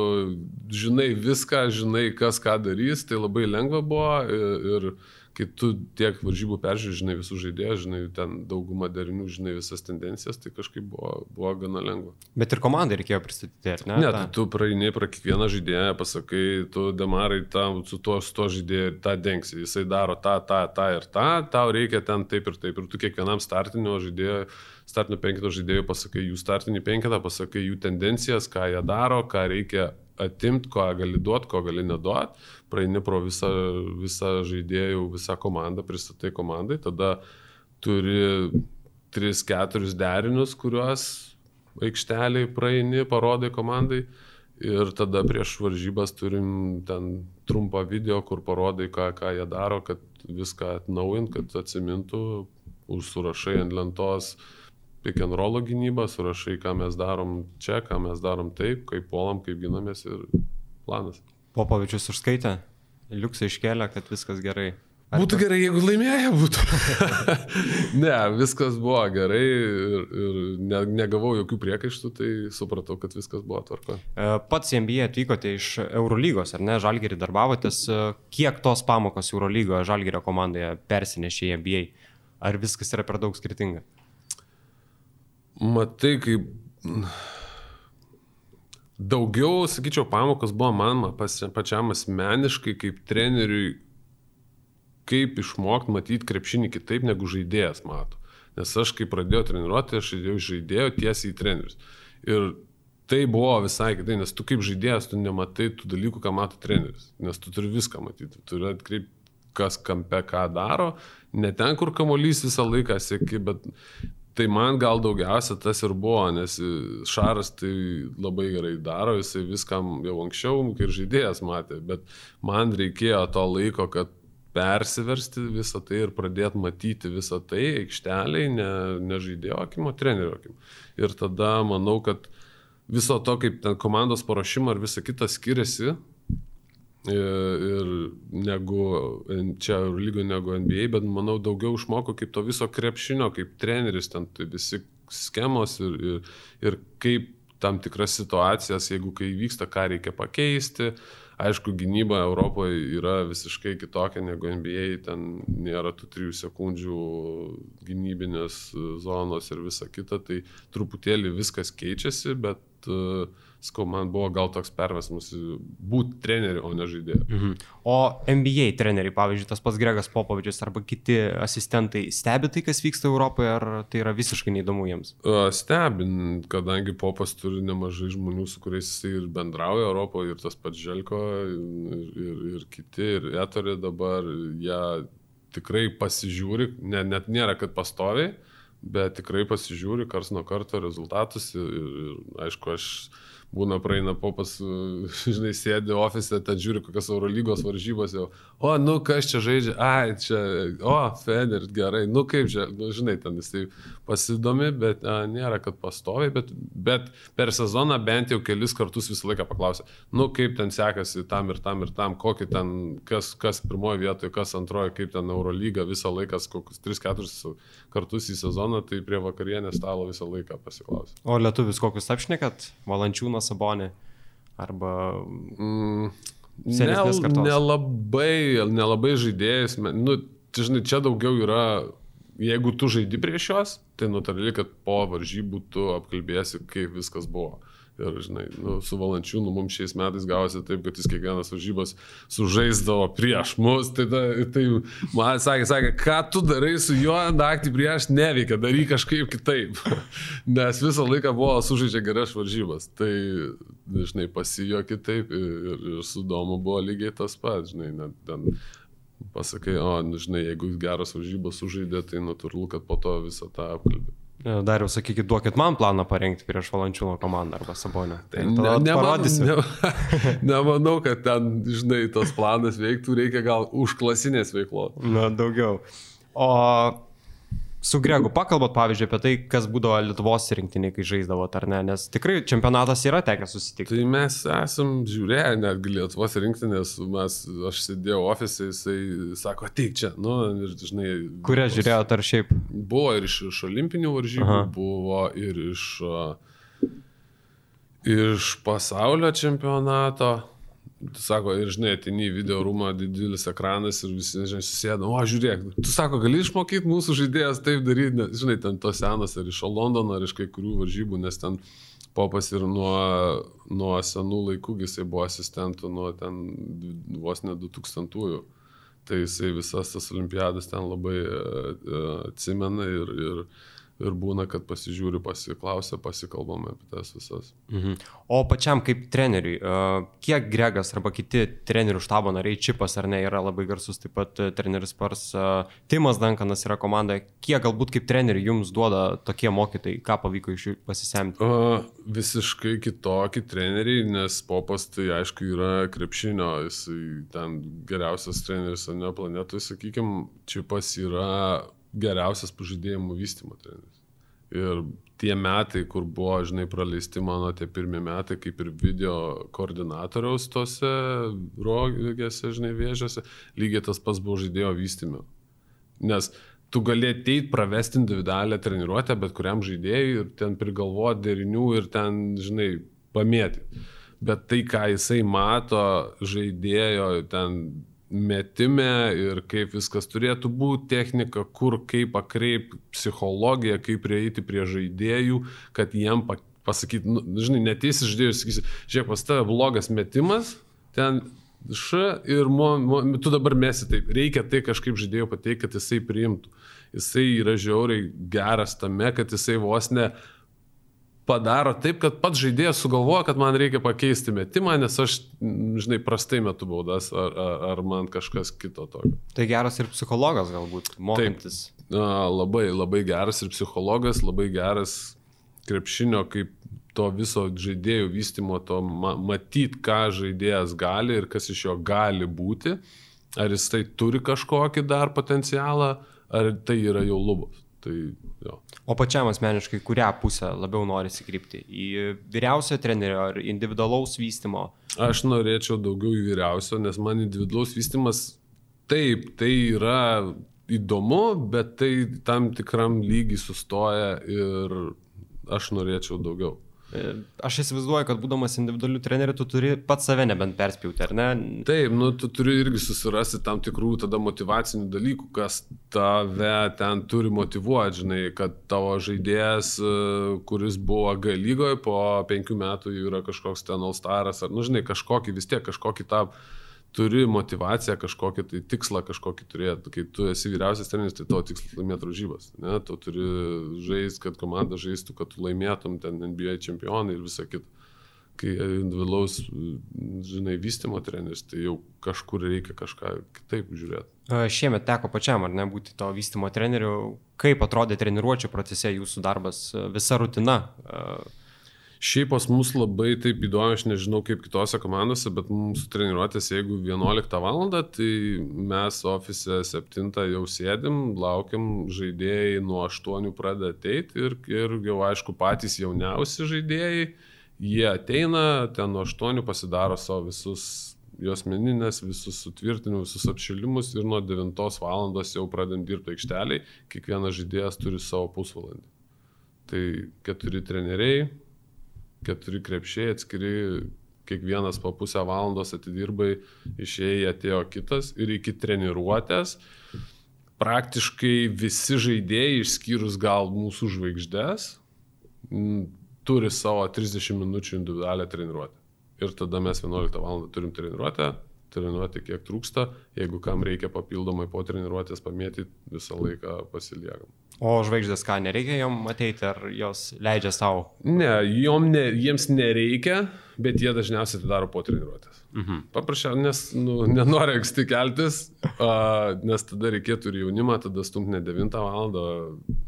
žinai viską, žinai, kas ką darys, tai labai lengva buvo ir, ir kai tu tiek varžybų peržiūri, žinai visus žaidėjus, žinai ten daugumą derinių, žinai visas tendencijas, tai kažkaip buvo, buvo gana lengva. Bet ir komandai reikėjo pristatyti, ar ne? Ne, tai tu praeini pra kiekvieną žaidėją, pasakai, tu demarai tam, su tuo, su tuo žaidėju tą dengsi, jisai daro tą, tą, tą ir tą, tau reikia ten taip ir taip. Ir tu kiekvienam startinio žaidėjui startinio penketo žaidėjų pasakai jų startinį penketą, pasakai jų tendencijas, ką jie daro, ką reikia atimti, ko gali duoti, ko gali neduoti, praeini pro visą, visą žaidėjų, visą komandą, pristatai komandai, tada turi 3-4 derinius, kuriuos aikšteliai praeini, parodai komandai. Ir tada prieš varžybas turim ten trumpą video, kur parodai, ką, ką jie daro, kad viską atnaujinti, kad atsimintų, užsurašai ant lentos pick and roll gynybą, surašai, ką mes darom čia, ką mes darom taip, kaip puolam, kaip ginamės ir planas. Popovičius užskaitė, liuksą iškelia, kad viskas gerai. Ar būtų gerai, jeigu laimėję būtų. ne, viskas buvo gerai ir, ir ne, negavau jokių priekaištų, tai supratau, kad viskas buvo tvarko. E, pats MBA atvykote iš Eurolygos, ar ne, Žalgerį darbavotės. E, kiek tos pamokos Eurolygoje Žalgerio komandoje persinešė į MBA? Ar viskas yra per daug skirtinga? Matai, kaip daugiau, sakyčiau, pamokos buvo man pačiam asmeniškai, kaip treneriui kaip išmokti matyti krepšinį kitaip negu žaidėjas mato. Nes aš kai pradėjau treniruoti, aš jau žaidėjau tiesiai į trenerius. Ir tai buvo visai kitai, nes tu kaip žaidėjas, tu nematai tų dalykų, ką mato treneris. Nes tu turi viską matyti. Tu turi atkreipti, kas kampe ką daro. Ne ten, kur kamolys visą laiką sėki, bet tai man gal daugiausia tas ir buvo, nes Šaras tai labai gerai daro, jisai viskam jau anksčiau, ir žaidėjas matė, bet man reikėjo to laiko, kad persiversti visą tai ir pradėti matyti visą tai aikšteliai, ne, ne žaidėjo akim, o trenerio akim. Ir tada manau, kad viso to, kaip ten komandos paruošimo ir visa kita skiriasi ir, ir negu čia lygo negu NBA, bet manau daugiau išmoko kaip to viso krepšinio, kaip treneris, ten tai visi schemos ir, ir, ir kaip tam tikras situacijas, jeigu kai vyksta, ką reikia pakeisti, Aišku, gynyba Europoje yra visiškai kitokia negu NBA, ten nėra tų trijų sekundžių gynybinės zonos ir visa kita, tai truputėlį viskas keičiasi, bet uh, skau, man buvo gal toks pervesmas būti treneriu, o ne žaidėju. Mhm. O NBA treneriai, pavyzdžiui, tas pats Gregas Popovičius arba kiti asistentai, stebi tai, kas vyksta Europoje, ar tai yra visiškai neįdomu jiems? Stebin, kadangi Popas turi nemažai žmonių, su kuriais jis ir bendrauja Europoje, ir tas pats Želko, ir, ir, ir kiti, ir Etorė dabar, jie tikrai pasižiūri, ne, net nėra, kad pastoviai, bet tikrai pasižiūri kars nuo karto rezultatus ir, ir aišku, aš būna praeina popas, žinai, sėdi ofise, ten žiūri kokias Eurolygos varžybos jau, o, nu, kas čia žaidžia, ai, čia, o, Feder, gerai, nu, kaip čia, nu, žinai, ten jisai pasidomi, bet a, nėra, kad pastoviai, bet, bet per sezoną bent jau kelis kartus visą laiką paklausia, nu, kaip ten sekasi tam ir tam ir tam, kokį ten, kas, kas pirmoje vietoje, kas antroje, kaip ten Eurolyga visą laiką, kokius 3-4 kartus į sezoną, tai prie vakarienės stalo visą laiką pasiklausia. O lietuvis kokius apšnekat? Valančiūnas Sabonį arba... Mm, nel, nelabai, nelabai žaidėjas, nu, žinai, čia daugiau yra, jeigu tu žaidi prieš juos, tai natūraliai, kad po varžybų tu apkalbėsi, kaip viskas buvo. Ir, žinai, nu, su Valančiūnu mums šiais metais gavosi taip, kad jis kiekvienas varžybas sužaisdavo prieš mus. Tai, ta, tai man sakė, sakė, ką tu darai su juo naktį prieš, neveikia, daryk kažkaip kitaip. Nes visą laiką buvo sužaidžia geras varžybas. Tai, žinai, pasijo kitaip ir, ir su domu buvo lygiai tas pats, žinai, net ten pasakai, o, nu, žinai, jeigu geras varžybas sužaidė, tai natūralu, kad po to visą tą apkalbė. E, Dariau, sakykit, duokit man planą parengti prieš Valančiūno komandą arba Sabonę. Tai ne, neparodysiu. Ne, nemanau, kad ten, žinai, tas planas veiktų, reikia gal užklasinės veiklos. Na, daugiau. O su Gregu pakalbot, pavyzdžiui, apie tai, kas būdavo Lietuvos rinktiniai, kai žaisdavo, ar ne, nes tikrai čempionatas yra tekę susitikti. Tai mes esam žiūrėję netgi Lietuvos rinktinės, mes, aš sėdėjau ofise, jisai sako, ateik čia, nu, ir žinai. Kurią žiūrėjote ar šiaip? Buvo ir iš, iš olimpinių varžybų, Aha. buvo ir iš, iš pasaulio čempionato. Sako, ir žinai, atini į video rūmą, didelis ekranas ir visi, žinai, susėda, o žiūrėk, tu sako, gali išmokyti mūsų žaidėjas taip daryti, nes, žinai, ten to senas ar iš Londono, ar iš kai kurių varžybų, nes ten popas ir nuo, nuo senų laikų jisai buvo asistentų, nuo ten vos ne 2000-ųjų. Tai jisai visas tas olimpiadas ten labai uh, atsimena ir, ir ir būna, kad pasižiūri, pasiklausia, pasikalbame apie tas visas. Mhm. O pačiam kaip treneriui, kiek Gregas arba kiti trenerių štabo nariai, Čipas ar ne, yra labai garsus, taip pat uh, treneris Pars, Timas Dankanas yra komanda, kiek galbūt kaip treneriui jums duoda tokie mokytojai, ką pavyko iš jų pasisemti? Uh, visiškai kitokie treneriai, nes popas tai aišku yra krepšinio, jis ten geriausias treneris, o ne planetui, sakykime, Čipas yra geriausias pažydėjimų vystymo treneris. Ir tie metai, kur buvo, žinai, praleisti mano tie pirmie metai, kaip ir video koordinatoriaus tose rogėse, žinai, vėžiose, lygiai tas pats buvo žaidėjo vystymio. Nes tu gali ateiti pravesti individualią treniruotę bet kuriam žaidėjui ir ten prigalvoti derinių ir ten, žinai, pamėti. Bet tai, ką jisai mato žaidėjo ten metime ir kaip viskas turėtų būti, technika, kur, kaip pakreip, psichologija, kaip prieiti prie žaidėjų, kad jiem pasakyti, nu, žinai, neteisi žaidėjus, sakysi, žiūrėk, pas tave blogas metimas, ten š ir mo, mo, tu dabar mesi taip, reikia tai kažkaip žaidėjų pateikti, kad jisai priimtų. Jisai yra žiauriai geras tame, kad jisai vos ne padaro taip, kad pats žaidėjas sugalvoja, kad man reikia pakeisti metimą, nes aš, žinai, prastai metu baudas, ar, ar, ar man kažkas kito tokio. Tai geras ir psichologas galbūt, mokantis. Taip, labai, labai geras ir psichologas, labai geras krepšinio kaip to viso žaidėjų vystimo, to ma matyt, ką žaidėjas gali ir kas iš jo gali būti, ar jis tai turi kažkokį dar potencialą, ar tai yra jau lubos. Tai, jo. O pačiam asmeniškai, kurią pusę labiau nori įsikrypti? Į vyriausio trenerio ar individualaus vystimo? Aš norėčiau daugiau į vyriausio, nes man individualaus vystimas taip, tai yra įdomu, bet tai tam tikram lygiai sustoja ir aš norėčiau daugiau. Aš įsivaizduoju, kad būdamas individualiu treneriu, tu turi pats save nebent perspjauti, ar ne? Taip, nu, tu turi irgi susirasti tam tikrų tada motivacinių dalykų, kas tave ten turi motivuoti, žinai, kad tavo žaidėjas, e, kuris buvo G lygoje, po penkių metų yra kažkoks ten All Staras, ar, nu, žinai, kažkokį vis tiek, kažkokį tą... Ta turi motivaciją kažkokį tai tikslą kažkokį turėti. Kai tu esi vyriausias treneris, tai tavo tikslas laimėti varžybas. Ne? Tu turi žaisti, kad komanda žaistų, kad tu laimėtum ten NBA čempionai ir visa kita. Kai individualaus, žinai, vystimo treneris, tai jau kažkur reikia kažką kitaip žiūrėti. Šiemet teko pačiam, ar ne, būti to vystimo treneriu. Kaip atrodė treniruočio procese jūsų darbas, visa rutina? Uh Šiaip pas mus labai taip įdomu, aš nežinau kaip kitose komandose, bet mūsų treniruotės, jeigu 11 val. tai mes ofise 7 jau sėdim, laukiam, žaidėjai nuo 8 pradeda ateiti ir, ir jau aišku patys jauniausi žaidėjai, jie ateina, ten nuo 8 pasidaro savo visus jos meninės, visus sutvirtinimus, visus apšilimus ir nuo 9 val. jau pradedam dirbti aikšteliai, kiekvienas žaidėjas turi savo pusvalandį. Tai keturi treneriai, keturi krepšiai atskiri, kiekvienas po pusę valandos atidirbai, išėjai atėjo kitas ir iki treniruotės praktiškai visi žaidėjai, išskyrus gal mūsų žvaigždės, turi savo 30 minučių individualią treniruotę. Ir tada mes 11 val. turim treniruotę, treniruoti kiek trūksta, jeigu kam reikia papildomai po treniruotės pamėtyti, visą laiką pasiliekam. O žvaigždės ką, nereikia jom ateiti, ar jos leidžia savo? Ne, ne, jiems nereikia, bet jie dažniausiai tai daro po treniruotės. Mhm. Paprasčiausiai, nes nu, nenori anksti keltis, a, nes tada reikėtų ir jaunimą, tada stumti ne 9 val.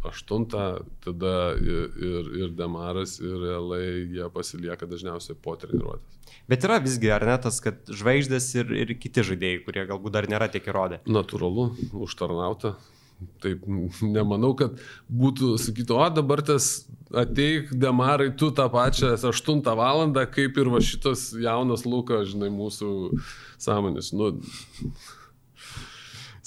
8, tada ir, ir, ir Demaras, ir Elai jie pasilieka dažniausiai po treniruotės. Bet yra visgi, ar ne tas, kad žvaigždės ir, ir kiti žaidėjai, kurie galbūt dar nėra tiek įrodę? Natūralu, užtarnauta. Taip, nemanau, kad būtų sakytų, o dabar tas ateik, demarai, tu tą pačią 8 valandą, kaip ir va šitas jaunas Lukas, žinai, mūsų sąmonės. Nu,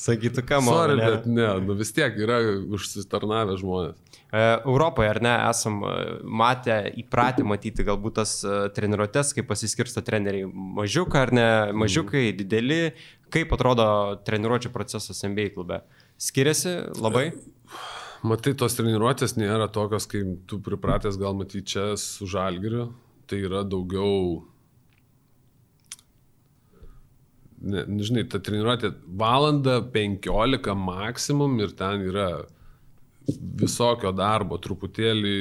Sakytų, ką man. Sorry, bet ne, nu vis tiek yra užsitarnavę žmonės. E, Europoje, ar ne, esam e, matę, įpratę matyti galbūt tas e, treniruotės, kaip pasiskirsto treneriai. Mažiukai ar ne, mažiukai, dideli. Kaip atrodo treniruočio procesas MBA klube? Skiriasi labai? Matai, tos treniruotės nėra tokios, kaip tu pripratęs gal matyti čia su žalgiriu. Tai yra daugiau ne, žinai, ta treniruotė valanda 15 maksimum ir ten yra visokio darbo, truputėlį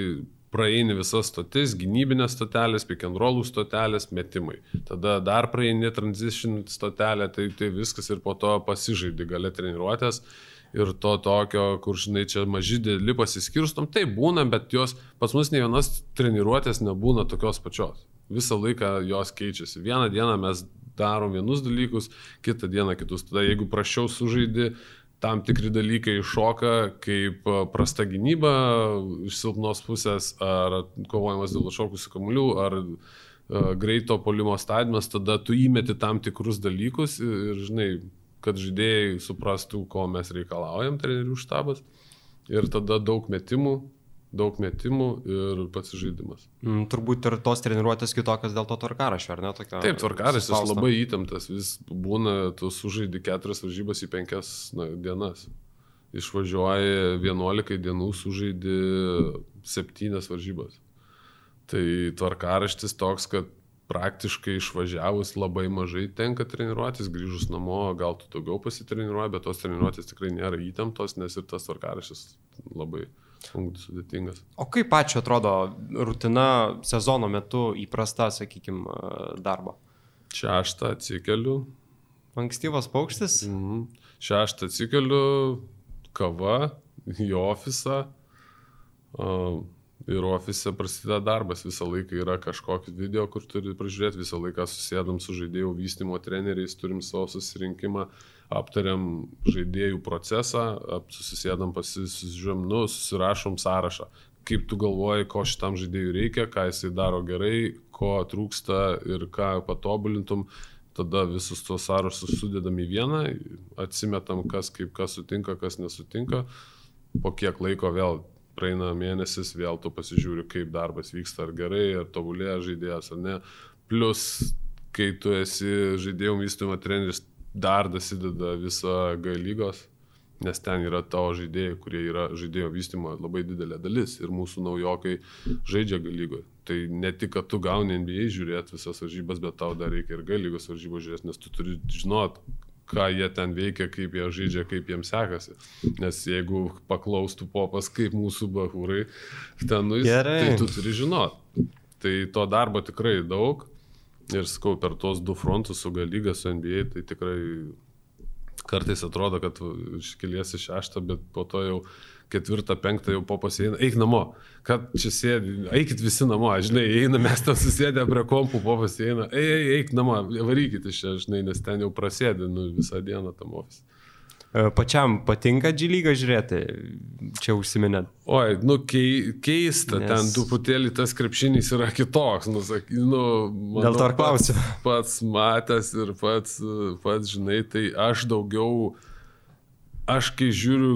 praeini visas stotis, gynybinės stotelės, rollų stotelės, metimai. Tada dar praeini transition stotelę, tai, tai viskas ir po to pasižaidi gale treniruotės. Ir to tokio, kur, žinai, čia maži dėli pasiskirstom, tai būna, bet jos pas mus ne vienas treniruotės nebūna tokios pačios. Visą laiką jos keičiasi. Vieną dieną mes darom vienus dalykus, kitą dieną kitus. Tada jeigu prašiau sužaidži, tam tikri dalykai iššoka, kaip e, prasta gynyba iš silpnos pusės, ar kovojimas dėl šokusių kamuolių, ar uh, greito polimo stadimas, tada tu įmeti tam tikrus dalykus ir žinai, kad žaidėjai suprastų, ko mes reikalaujam, trenerių štabas. Ir tada daug metimų, daug metimų ir pats žaidimas. Mm, turbūt ir tos treniruotės kitokios dėl to tvarkarašio, ar ne? Tokia Taip, tvarkaraštis labai įtemptas, vis būna, tu sužaidi keturias varžybas į penkias na, dienas. Išvažiuoji 11 dienų, sužaidi 7 varžybas. Tai tvarkaraštis toks, kad praktiškai išvažiavus labai mažai tenka treniruotis, grįžus namo gal tu daugiau pasitreniruoji, bet tos treniruotės tikrai nėra įtemptos, nes ir tas tvarkaraštis labai sudėtingas. O kaip pačio atrodo rutina sezono metu įprasta, sakykime, darbo? Šeštą atsikeliu. Ankstyvas paukštis? Mhm. Šeštą atsikeliu, kava į ofisą. Uh, ir ofise prasideda darbas, visą laiką yra kažkoks video, kur turi pražiūrėti, visą laiką susėdam su žaidėjų vystymo treneriais, turim savo susirinkimą, aptariam žaidėjų procesą, susėdam, pasižiūrėm, nu, susirašom sąrašą, kaip tu galvoji, ko šitam žaidėjui reikia, ką jisai daro gerai, ko trūksta ir ką patobulintum. Tada visus tos sąrašus sudedam į vieną, atsimetam, kas kaip kas sutinka, kas nesutinka. Po kiek laiko vėl praeina mėnesis, vėl tu pasižiūri, kaip darbas vyksta, ar gerai, ar tobulėja žaidėjas, ar ne. Plus, kai tu esi žaidėjų vystymo treneris, dar dasideda visa G lygos, nes ten yra tavo žaidėjai, kurie yra žaidėjo vystymo labai didelė dalis ir mūsų naujokai žaidžia G lygoje. Tai ne tik, kad tu gauni NBA žiūrėti visas varžybas, bet tau dar reikia ir G lygos varžybos žiūrėti, nes tu turi žinot, ką jie ten veikia, kaip jie žaidžia, kaip jiems sekasi. Nes jeigu paklaustų popas, kaip mūsų bahūrai ten nuės, tai tu turi žinot. Tai to darbo tikrai daug. Ir skau, per tuos du frontus su Galyga, su NBA, tai tikrai kartais atrodo, kad iškeliesi šeštą, bet po to jau ketvirtą, penktą jau po pasieina, eik namo, kad čia sėdi, eikit visi namo, žinai, eina, mes ten susėdę prie kompų, po pasieina, eik, eik, namo, varykit iš čia, žinai, nes ten jau prasėdi nu, visą dieną tam ofise. Pačiam patinka džilygą žiūrėti, čia užsiminėt. Oi, nu kei, keista, Nes... ten truputėlį tas krepšinys yra kitoks, nu, sak, nu manau, Dėl to ar klausiu. Pats, pats matęs ir pats, pats, žinai, tai aš daugiau, aš kai žiūriu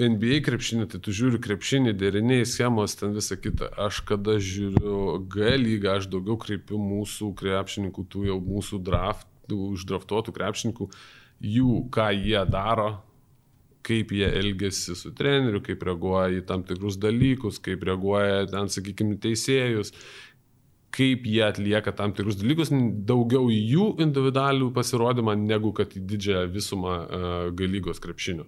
NBA krepšinį, tai tu žiūri krepšinį, deriniai, schemos, ten visa kita. Aš kada žiūriu G lygą, aš daugiau kreipiu mūsų krepšininkų, tų jau mūsų draft, uždraftuotų krepšininkų, jų, ką jie daro, kaip jie elgesi su treneriu, kaip reaguoja į tam tikrus dalykus, kaip reaguoja ten, sakykime, teisėjus, kaip jie atlieka tam tikrus dalykus, daugiau į jų individualių pasirodymą, negu kad į didžiąją visumą uh, galygos krepšinio.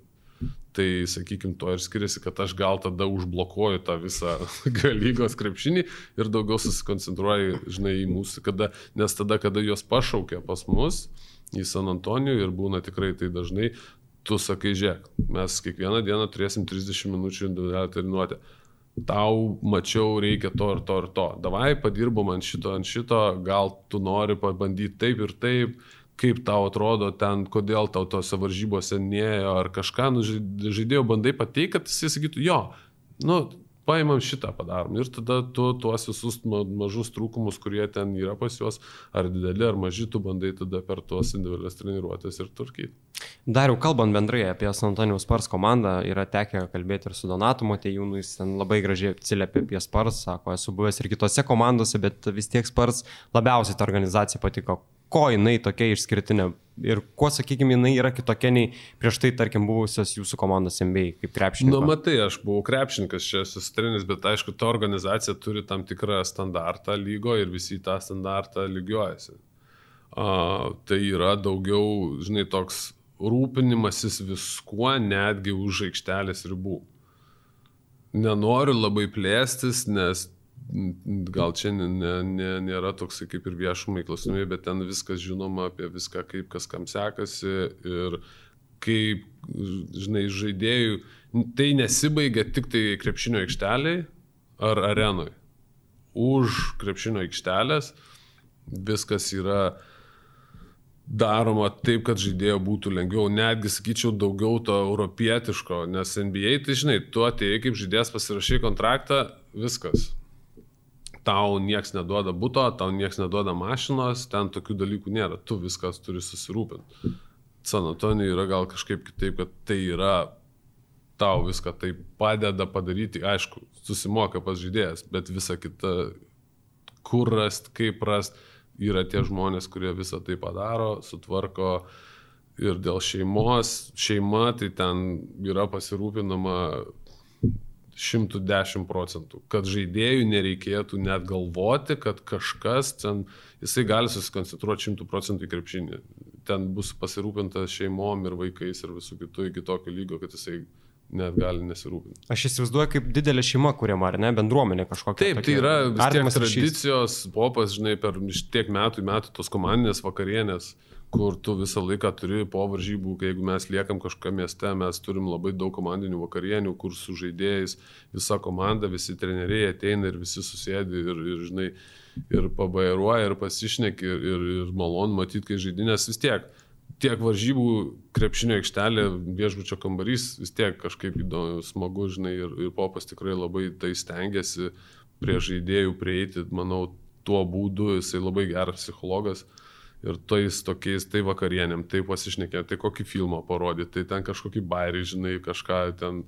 Tai, sakykime, to ir skiriasi, kad aš gal tada užblokuoju tą visą galygos krepšinį ir daugiau susikoncentruoju, žinai, į mūsų, kada, nes tada, kada juos pašaukia pas mus į San Antonijų ir būna tikrai tai dažnai, tu sakai, žiūrėk, mes kiekvieną dieną turėsim 30 minučių individualią treniruotę. Tau mačiau, reikia to ir to ir to. Davai, padirbom ant šito, ant šito, gal tu nori pabandyti taip ir taip kaip tau atrodo ten, kodėl tau tose varžybose nėjo ar kažką, nu, žaidėjo bandai pateikti, kad jis sakytų, jo, nu, paimam šitą padarom ir tada tu tuos visus mažus trūkumus, kurie ten yra pas juos, ar dideli, ar maži, tu bandai tada per tuos individualias treniruotės ir turkyti. Dar jau kalbant bendrai apie San Antonijos Spars komandą, yra tekę kalbėti ir su Donatu Matejūnu, jis ten labai gražiai atsiliepia apie Spars, sako, esu buvęs ir kitose komandose, bet vis tiek Spars labiausiai ta organizacija patiko ko jinai tokia išskirtinė ir kuo, sakykime, jinai yra kitokia nei prieš tai, tarkim, buvusios jūsų komandos MBA kaip krepšininkas? Nu, matai, aš buvau krepšininkas čia susitrinis, bet aišku, ta organizacija turi tam tikrą standartą lygo ir visi tą standartą lygiuojasi. Uh, tai yra daugiau, žinai, toks rūpinimasis viskuo netgi už aikštelės ribų. nenoriu labai plėstis, nes gal čia ne, ne, nėra toksai kaip ir viešumai klausimai, bet ten viskas žinoma apie viską, kaip kas kam sekasi ir kaip, žinai, žaidėjų, tai nesibaigia tik tai krepšinio aikšteliai ar arenui. Už krepšinio aikštelės viskas yra daroma taip, kad žaidėjo būtų lengviau, netgi sakyčiau daugiau to europietiško, nes NBA, tai žinai, tu atėjai kaip žaidėjas pasirašai kontraktą, viskas. Tau nieks neduoda būto, tau nieks neduoda mašinos, ten tokių dalykų nėra, tu viskas turi susirūpinti. San Antonijai yra gal kažkaip kitaip, kad tai yra tau viską tai padeda padaryti, aišku, susimoka pas žaidėjas, bet visa kita, kur rast, kaip rast, yra tie žmonės, kurie visą tai padaro, sutvarko ir dėl šeimos, šeima tai ten yra pasirūpinama 110 procentų, kad žaidėjų nereikėtų net galvoti, kad kažkas ten, jisai gali susikoncentruoti 100 procentų į krepšinį. Ten bus pasirūpinta šeimom ir vaikais ir visų kitų iki tokio lygio, kad jisai net gali nesirūpinti. Aš įsivaizduoju, kaip didelė šeima kuriama, ar ne, bendruomenė kažkokia. Taip, tai yra vis tiek tradicijos, popas, žinai, per tiek metų į metų tos komandinės vakarienės, kur tu visą laiką turi po varžybų, kai jeigu mes liekam kažką mieste, mes turim labai daug komandinių vakarienių, kur su žaidėjais visa komanda, visi treneriai ateina ir visi susėdi ir, ir žinai, ir pabairuoja, ir pasišneki, ir, ir, ir malonu matyti, kai žaidinės vis tiek tiek varžybų krepšinio aikštelė, viešbučio kambarys vis tiek kažkaip įdomu, smagu, žinai, ir, ir popas tikrai labai tai stengiasi prie žaidėjų prieiti, manau, tuo būdu jisai labai geras psichologas. Ir tais tokiais, tai vakarienėm, tai pasišnekė, tai kokį filmą parodyti, tai ten kažkokį bairį, žinai, kažką ten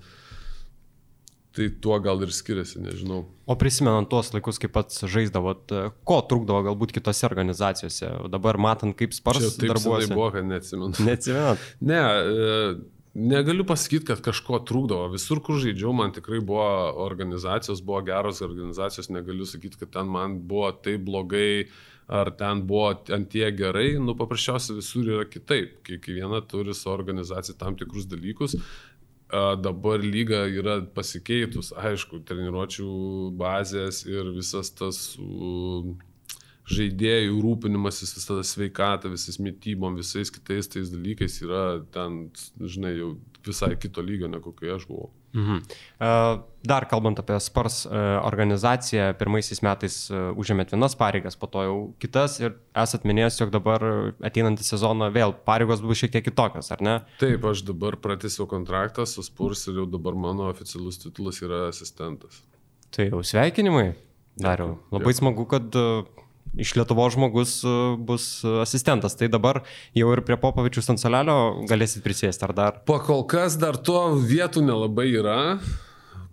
Tai tuo gal ir skiriasi, nežinau. O prisimenant tuos laikus, kaip pats žaisdavot, ko trukdavo galbūt kitose organizacijose, dabar matant, kaip sparčiai darbuojasi. Tai buvo, kad neatsimenu. Neatsimenat? ne, e, negaliu pasakyti, kad kažko trukdavo. Visur, kur žaidžiau, man tikrai buvo organizacijos, buvo geros organizacijos, negaliu sakyti, kad ten man buvo taip blogai ar ten buvo ant tie gerai, nu paprasčiausiai visur yra kitaip. Kiekviena turi su organizacija tam tikrus dalykus dabar lyga yra pasikeitus, aišku, treniruočių bazės ir visas tas žaidėjų rūpinimasis, visą tą sveikatą, visais mytybom, visais kitais tais dalykais yra ten, žinai, jau visai kito lygio, negu kai aš buvau. Mhm. Dar kalbant apie Spars organizaciją, pirmaisiais metais užėmėt vienas pareigas, po to jau kitas ir esat minėjęs, jog dabar ateinantį sezoną vėl pareigos bus šiek tiek kitokios, ar ne? Taip, aš dabar pratęsiau kontraktą su Spurs ir jau dabar mano oficialus titulas yra asistentas. Tai jau sveikinimai, dariau. Labai Dėkui. smagu, kad iš Lietuvo žmogus e, bus asistentas. Tai dabar jau ir prie Popovičius ant salelio galėsit prisėsti ar dar? Pakol kas dar to vietų nelabai yra,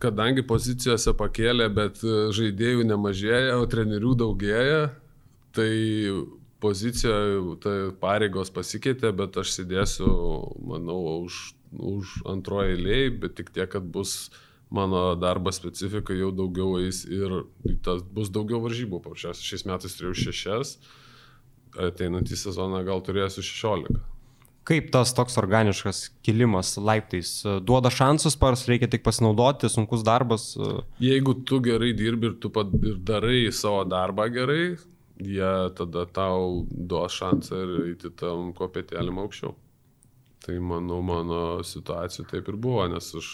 kadangi pozicijose pakėlė, bet e, žaidėjų nemažėja, o trenerių daugėja. Tai pozicija, tai pareigos pasikeitė, bet aš sėdėsiu, manau, už, už antroje eilėje, bet tik tiek, kad bus uh, mano darbo specifika jau daugiau eis ir tas bus daugiau varžybų. Paprasčiausiai šiais metais turėjau šešias, ateinantį sezoną gal turėsiu šešiolika. Kaip tas toks organiškas kilimas laiptais duoda šansus, pars reikia tik pasinaudoti, sunkus darbas? Jeigu tu gerai dirbi ir tu ir darai savo darbą gerai, jie tada tau duos šansą ir eiti tam kopėtėlim aukščiau. Tai manau, mano situacija taip ir buvo, nes aš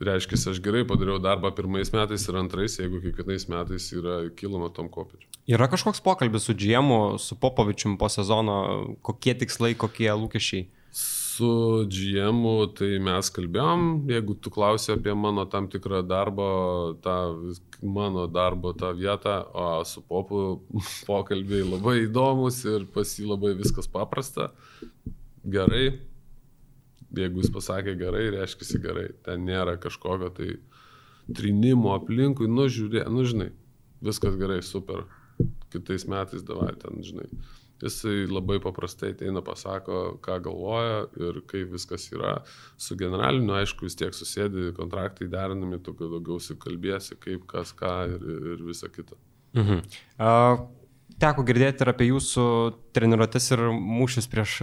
reiškia, aš gerai padariau darbą pirmais metais ir antrais, jeigu kiekvienais metais yra kiloma tom kopėčiu. Yra kažkoks pokalbis su GM, su Popovičium po sezono, kokie tikslai, kokie lūkesčiai? Su GM tai mes kalbėjom, jeigu tu klausai apie mano tam tikrą darbą, tą mano darbo tą vietą, o su Popu pokalbiai labai įdomus ir pas jį labai viskas paprasta. Gerai, Jeigu jis pasakė gerai, reiškia gerai. Ten nėra kažkokio tai trinimo aplinkui, nu žiūrė, nu žinai, viskas gerai, super. Kitais metais davai ten, žinai. Jisai labai paprastai ateina, pasako, ką galvoja ir kaip viskas yra. Su generaliniu, aišku, vis tiek susėdi, kontraktai derinami, tu daugiau sikalbėsi, kaip kas ką ir, ir visa kita. Mhm. Uh, teko girdėti ir apie jūsų treniruotės ir mūšius prieš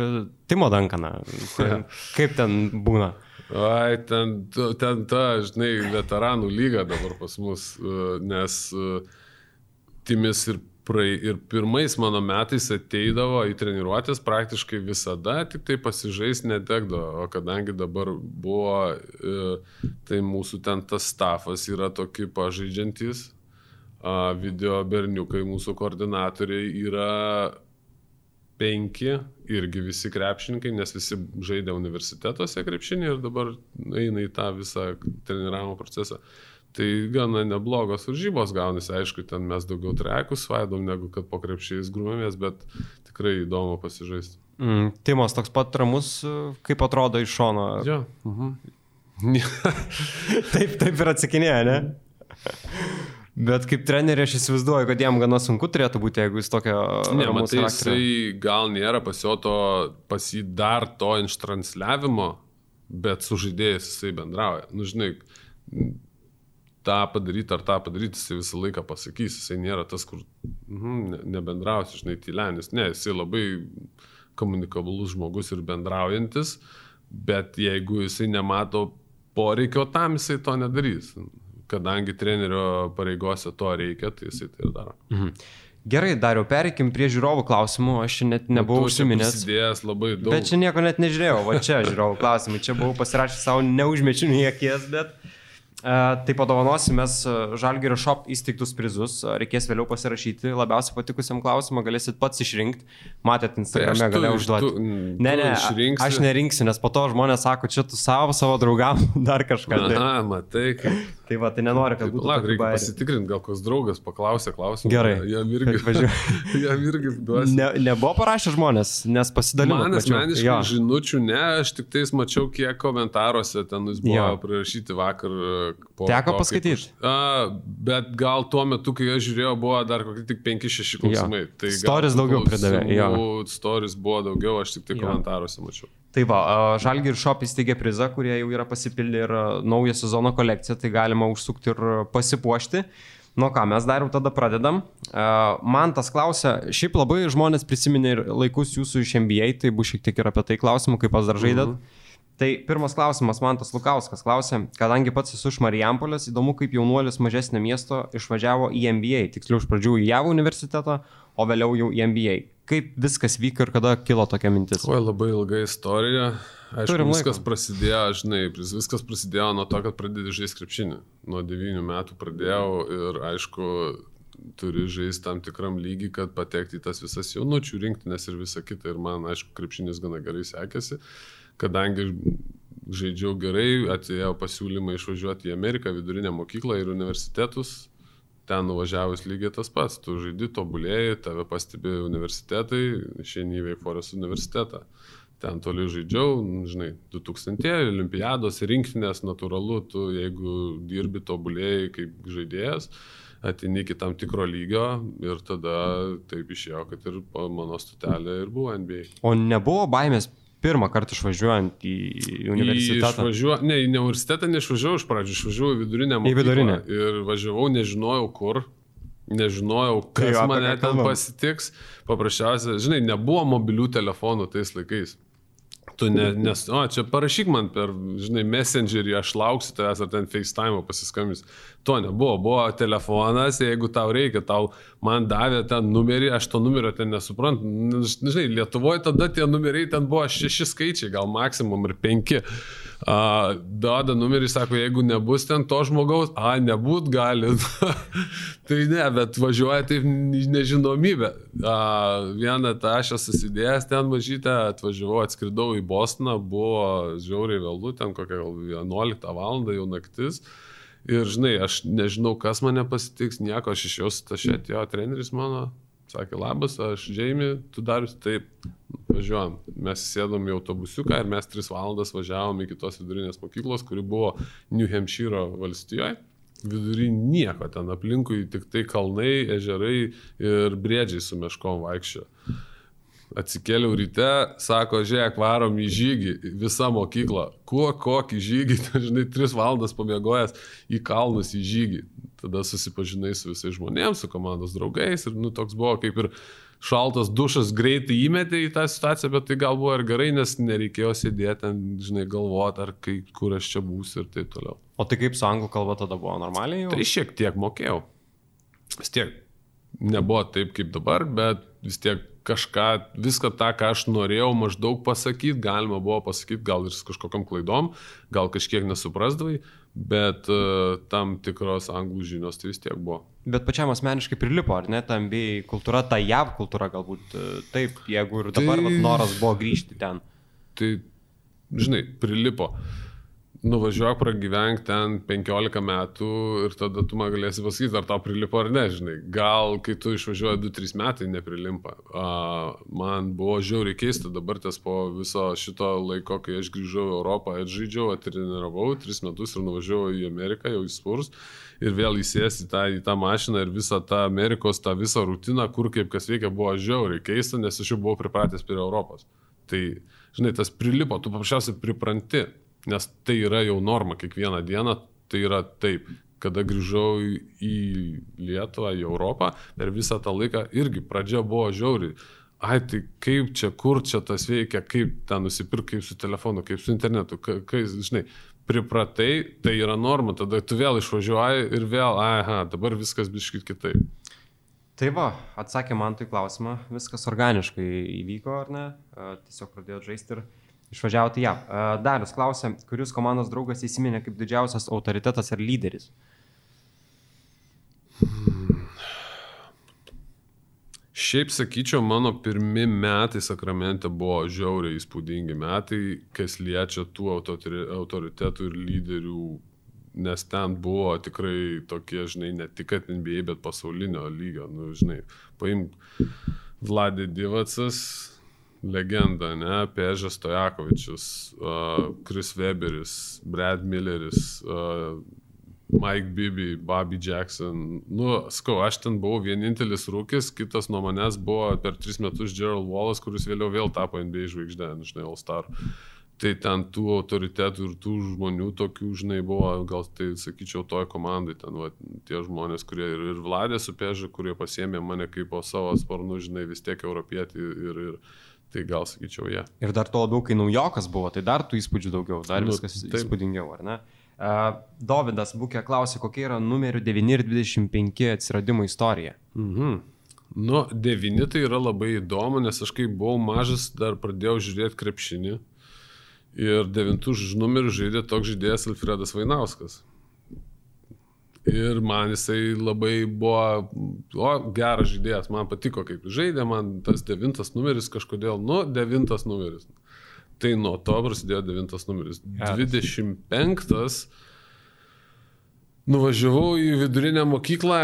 Timo Dankaną. Kaip ten būna? Ai, ten, ten ta, žinai, veteranų lyga dabar pas mus, e, nes e, Timis ir Prai, ir pirmais mano metais ateidavo į treniruotės praktiškai visada, tik tai pasižais netekdavo, o kadangi dabar buvo, e, tai mūsų ten tas stafas yra tokie pažaidžiantys, video berniukai, mūsų koordinatoriai yra penki, irgi visi krepšininkai, nes visi žaidė universitetuose krepšinį ir dabar eina į tą visą treniravimo procesą. Tai gana neblogos varžybos gaunasi, aišku, ten mes daugiau trekus vaidom negu kad po krepšiais grūmėmės, bet tikrai įdomu pasižaisti. Mm, Timas toks pat ramus, kaip atrodo iš šono. Jo. Mhm. taip, taip ir atsakinėja, ne? Bet kaip treneri aš įsivaizduoju, kad jam gana sunku turėtų būti, jeigu jis tokio... Ne, matai, jisai gal nėra pas jo to, pas jį dar to inštransliavimo, bet su žaidėjais jisai bendrauja. Nu, žinai, tą padaryti ar tą padaryti, jisai visą laiką pasakys, jisai nėra tas, kur mm, nebendrausi, žinai, tylenis, ne, jisai labai komunikabilus žmogus ir bendraujantis, bet jeigu jisai nemato poreikio tam, jisai to nedarys. Kadangi trenerio pareigose to reikia, tai jisai tai daro. Mhm. Gerai, dariau, pereikim prie žiūrovų klausimų, aš čia net nebuvau užsiminęs. Bet čia nieko net nežiūrėjau, va čia žiūrovų klausimai, čia buvau pasirašęs savo neužmečių nei akies, bet Tai padovanosim mes Žalgirio Shop įsteigtus prizus, reikės vėliau pasirašyti, labiausiai patikusiam klausimą galėsit pats išrinkti, matėt Instagrame tai galėjau užduoti. Tu, ne, ne, išrinksi. aš nerinksiu, nes po to žmonės sako, čia tu savo, savo draugam, dar kažką. Tai. Na, matai. Kaip... Tai va, tai nenoriu, kad būtų. Lauk, reikia pasitikrinti, gal koks draugas paklausė klausimą. Gerai. Jam irgi, jam irgi duosiu. Ne, nebuvo parašę žmonės, nes pasidalino. Man asmeniškai žinučių ne, aš tik tais mačiau, kiek komentaruose ten jūs buvo prirašyti vakar Po Teko paskaityti. A, bet gal tuo metu, kai aš žiūrėjau, buvo dar kokie tik 5-6 klausimai. Jo. Tai storis daugiau pridavė. Storis buvo daugiau, aš tik tai jo. komentaruose mačiau. Tai va, Žalgi ir Shop įsteigė prizą, kurie jau yra pasipildę ir naują sezono kolekciją, tai galima užsukti ir pasipuošti. Nu ką, mes dar jau tada pradedam. Man tas klausia, šiaip labai žmonės prisiminė ir laikus jūsų iš NBA, tai bus šiek tiek ir apie tai klausimų, kaip pas dar žaidėt. -hmm. Tai pirmas klausimas, man tas Lukauskas klausė, kadangi pats esu iš Marijampolės, įdomu, kaip jaunuolis mažesnio miesto išvažiavo į MBA, tiksliau iš pradžių į JAV universitetą, o vėliau jau į MBA. Kaip viskas vyko ir kada kilo tokia mintis? Oi, labai ilga istorija. Aišku, Turim viskas laiko. prasidėjo, žinai, viskas prasidėjo nuo to, kad pradėjai žaisti krepšinį. Nuo 9 metų pradėjau ir aišku, turi žaisti tam tikram lygiai, kad patekti į tas visas jaunučių rinktinės ir visa kita. Ir man, aišku, krepšinis gana gerai sekėsi. Uh, kadangi žaidžiau gerai, atėjo pasiūlymai išvažiuoti į Ameriką, vidurinę mokyklą ir universitetus. Ten nuvažiavus lygiai tas pats, tu žaidi, tobulėjai, tave pastebi universitetai, išeini į Veiforės universitetą. Ten toli žaidžiau, žinai, 2000 olimpiados, rinktinės, natūralu, tu jeigu dirbi, tobulėjai kaip žaidėjas, atini iki tam tikro lygio ir tada taip išėjo, kad ir mano stotelė ir buvo NBA. O nebuvo baimės pirmą kartą išvažiuojant į universitetą? Išvažiuo... Ne, į universitetą neišvažiavau iš pradžių, išvažiavau į vidurinę mokyklą. Į vidurinę. Ir važiavau, nežinojau kur, nežinojau, kas tai, mane ten pasitiks. Paprasčiausiai, žinai, nebuvo mobilių telefonų tais laikais. Tu ne, nes, o, čia parašyk man per, žinai, messengerį, aš lauksiu tavęs ar ten FaceTime pasiskambys. To nebuvo, buvo telefonas, jeigu tau reikia, tau man davė ten numerį, aš to numerio ten nesuprantu. Žinai, Lietuvoje tada tie numeriai ten buvo šeši skaičiai, gal maksimum ir penki. A, duoda numerį, sako, jeigu nebus ten to žmogaus, a, nebūt gali. tai ne, bet važiuoja taip nežinomybė. A, vieną tą aš esu susidėjęs ten mažytę, atvažiavau, atskridau į Bostoną, buvo žiauriai vėlų, ten kokią gal 11 val. jau naktis. Ir žinai, aš nežinau, kas mane pasitiks, nieko, aš iš jos tašėt, jo treneris mano, sakė, labas, aš Džeimi, tu darius taip, važiuojam. Mes sėdom į autobusiuką ir mes 3 valandas važiavom iki tos vidurinės mokyklos, kuri buvo New Hampshire valstijoje. Vidury nieko ten aplinkui, tik tai kalnai, ežerai ir briedžiai su meškom vaikščio. Atsikėliau ryte, sako, žiūrėk, varom į žygį, visa mokykla. Kuo, kokį žygį, žinai, tris valandas pamiegojęs į kalnus į žygį. Tada susipažinai su visais žmonėmis, su komandos draugais ir, nu, toks buvo kaip ir šaltas dušas greitai įmetė į tą situaciją, bet tai gal buvo ir gerai, nes nereikėjo sėdėti ten, žinai, galvoti, ar kai, kur aš čia būsiu ir taip toliau. O tai kaip su anglų kalba tada buvo normaliai? Jau? Tai šiek tiek mokėjau. Vis tiek nebuvo taip kaip dabar, bet vis tiek kažką, viską tą, ką aš norėjau maždaug pasakyti, galima buvo pasakyti, gal ir su kažkokiam klaidom, gal kažkiek nesuprasdavai, bet uh, tam tikros anglų žinios tai vis tiek buvo. Bet pačiam asmeniškai prilipo, ar ne, ta MBA kultūra, ta JAV kultūra galbūt uh, taip, jeigu ir dabar tai... vat, noras buvo grįžti ten. Tai, žinai, prilipo. Uh, nuvažiuok pragyvenk ten 15 metų ir tada tu man galėsi pasakyti, ar tau prilipo ar ne, žinai. Gal kai tu išvažiuoji 2-3 metai neprilimpa. Uh, man buvo žiauriai keista dabar ties po viso šito laiko, kai aš grįžau į Europą, atžaidžiau, atreniravau 3 metus ir nuvažiavau į Ameriką, jau į Spurs. Ir vėl įsėsti tą, į tą mašiną ir visą tą Amerikos, tą visą rutiną, kur kaip kas veikia, buvo žiauriai keista, nes aš jau buvau pripratęs prie Europos. Tai, žinai, tas prilipo, tu paprasčiausiai pripranti nes tai yra jau norma kiekvieną dieną, tai yra taip. Kada grįžau į Lietuvą, į Europą, per visą tą laiką irgi pradžia buvo žiauriai. Ai, tai kaip čia, kur čia tas veikia, kaip ten nusipirkti, kaip su telefonu, kaip su internetu, kai, žinai, pripratai, tai yra norma, tada tu vėl išvažiuoji ir vėl, aha, dabar viskas biškit kitaip. Tai va, atsakė man tai klausimą, viskas organiškai įvyko, ar ne? Tiesiog pradėjau žaisti ir išvažiavote ją. Darius klausė, kuris komandos draugas įsiminė kaip didžiausias autoritetas ar lyderis? Hmm. Šiaip sakyčiau, mano pirmi metai sakramente buvo žiauriai įspūdingi metai, kas liečia tų autoritetų ir lyderių, nes ten buvo tikrai tokie, žinai, ne tik NBA, bet pasaulinio lygio, nu, žinai, paimk Vladė Divacas, legenda, ne, Pežas Stojakovičius, uh, Chris Weberis, Brad Milleris, uh, Mike Bibi, Bobby Jackson. Nu, skau, aš ten buvau vienintelis rūkis, kitas nuo manęs buvo per tris metus Gerald Wallace, kuris vėliau vėl tapo NBA žvaigždė, nu, žinai, All Star. Tai ten tų autoritetų ir tų žmonių tokių, žinai, buvo, gal tai sakyčiau, toj komandai, ten va, tie žmonės, kurie ir, ir Vladė su Peža, kurie pasėmė mane kaip po savo sparnų, žinai, vis tiek europietį ir, ir, Tai gal sakyčiau, jie. Ja. Ir dar to labiau, kai naujokas buvo, tai dar tų įspūdžių daugiau, dar nu, viskas taip. įspūdingiau, ar ne? Uh, Dovydas Bukė klausė, kokia yra numerių 9 ir 25 atsiradimo istorija. Mhm. Nu, 9 tai yra labai įdomu, nes aš kai buvau mažas, dar pradėjau žiūrėti krepšinį. Ir 9 numerių žaidė toks žaidėjas Alfredas Vainauskas. Ir man jisai labai buvo, o, geras žaidėjas, man patiko kaip žaidė, man tas devintas numeris kažkodėl, nu, devintas numeris. Tai nuo to prasidėjo devintas numeris. Geras. 25. Nuvažiavau į vidurinę mokyklą,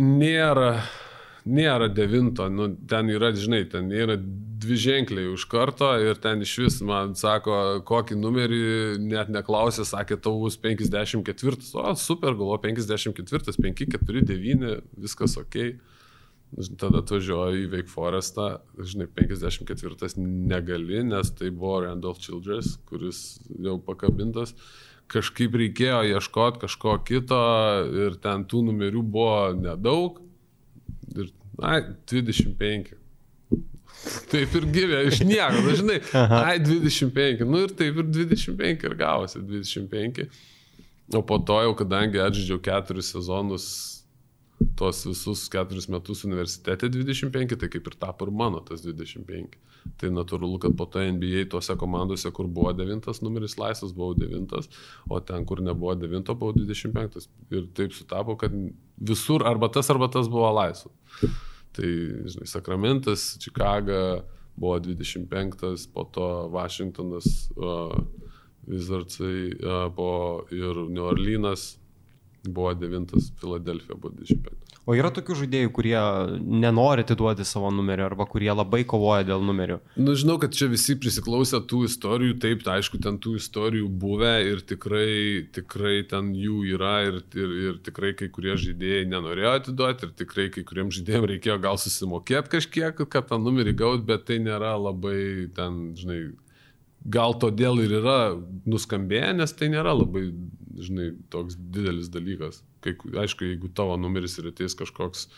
nėra nėra devinto, nu, ten yra, žinai, ten yra dvi ženkliai už karto ir ten iš vis man sako, kokį numerį net neklausė, sakė, tau bus 54, o super, galvo 54, 5, 4, 9, viskas ok. Tada atvažiuoju į Wake Forestą, žinai, 54 negali, nes tai buvo Randolph Childress, kuris jau pakabintas kažkaip reikėjo ieškoti kažko kito ir ten tų numerių buvo nedaug Ir, ai, 25. Taip ir gimė, iš nieko, na, žinai, ai, 25, nu ir taip ir 25 ir gavosi 25. O po to jau, kadangi atžydžiau keturis sezonus, tuos visus keturis metus universitete 25, tai kaip ir tapo ir mano tas 25. Tai natūralu, kad po to NBA tose komandose, kur buvo devintas numeris laisvas, buvau devintas, o ten, kur nebuvo devinto, buvau 25. Ir taip sutapo, kad visur arba tas, arba tas buvo laisvas. Tai, žinai, Sakramentas, Čikaga buvo 25, po to Vašingtonas, uh, Wizardsai, uh, po ir New Orleanas buvo 9, Filadelfija buvo 25. O yra tokių žaidėjų, kurie nenori atiduoti savo numerio arba kurie labai kovoja dėl numerių. Na, nu, žinau, kad čia visi prisiklausę tų istorijų, taip, tai aišku, ten tų istorijų buvę ir tikrai, tikrai ten jų yra ir, ir, ir tikrai kai kurie žaidėjai nenorėjo atiduoti ir tikrai kai kuriems žaidėjams reikėjo gal susimokėti kažkiek, kad tą numerį gaut, bet tai nėra labai ten, žinai, gal todėl ir yra nuskambėję, nes tai nėra labai žinai, toks didelis dalykas. Kai, aišku, jeigu tavo numeris ir ateis kažkoks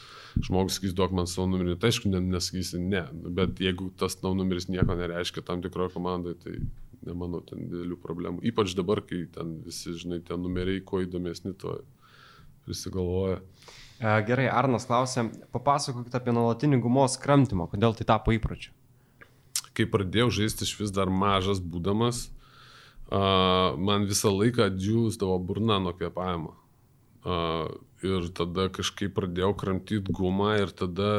žmogus sakys, duok man savo numerį, tai aišku, nesakysi ne, bet jeigu tas tavo numeris nieko nereiškia tam tikroje komandoje, tai nemanau ten didelių problemų. Ypač dabar, kai ten visi, žinai, tie numeriai, kuo įdomesni, to prisigalvoja. E, gerai, Arnas klausė, papasakokit apie nuolatinį gumos kramtymą, kodėl tai tapo įpročiu. Kai pradėjau žaisti iš vis dar mažas būdamas, uh, man visą laiką džiūsdavo burna nuo kvėpavimo. Uh, ir tada kažkaip pradėjau kramtyti gumą ir tada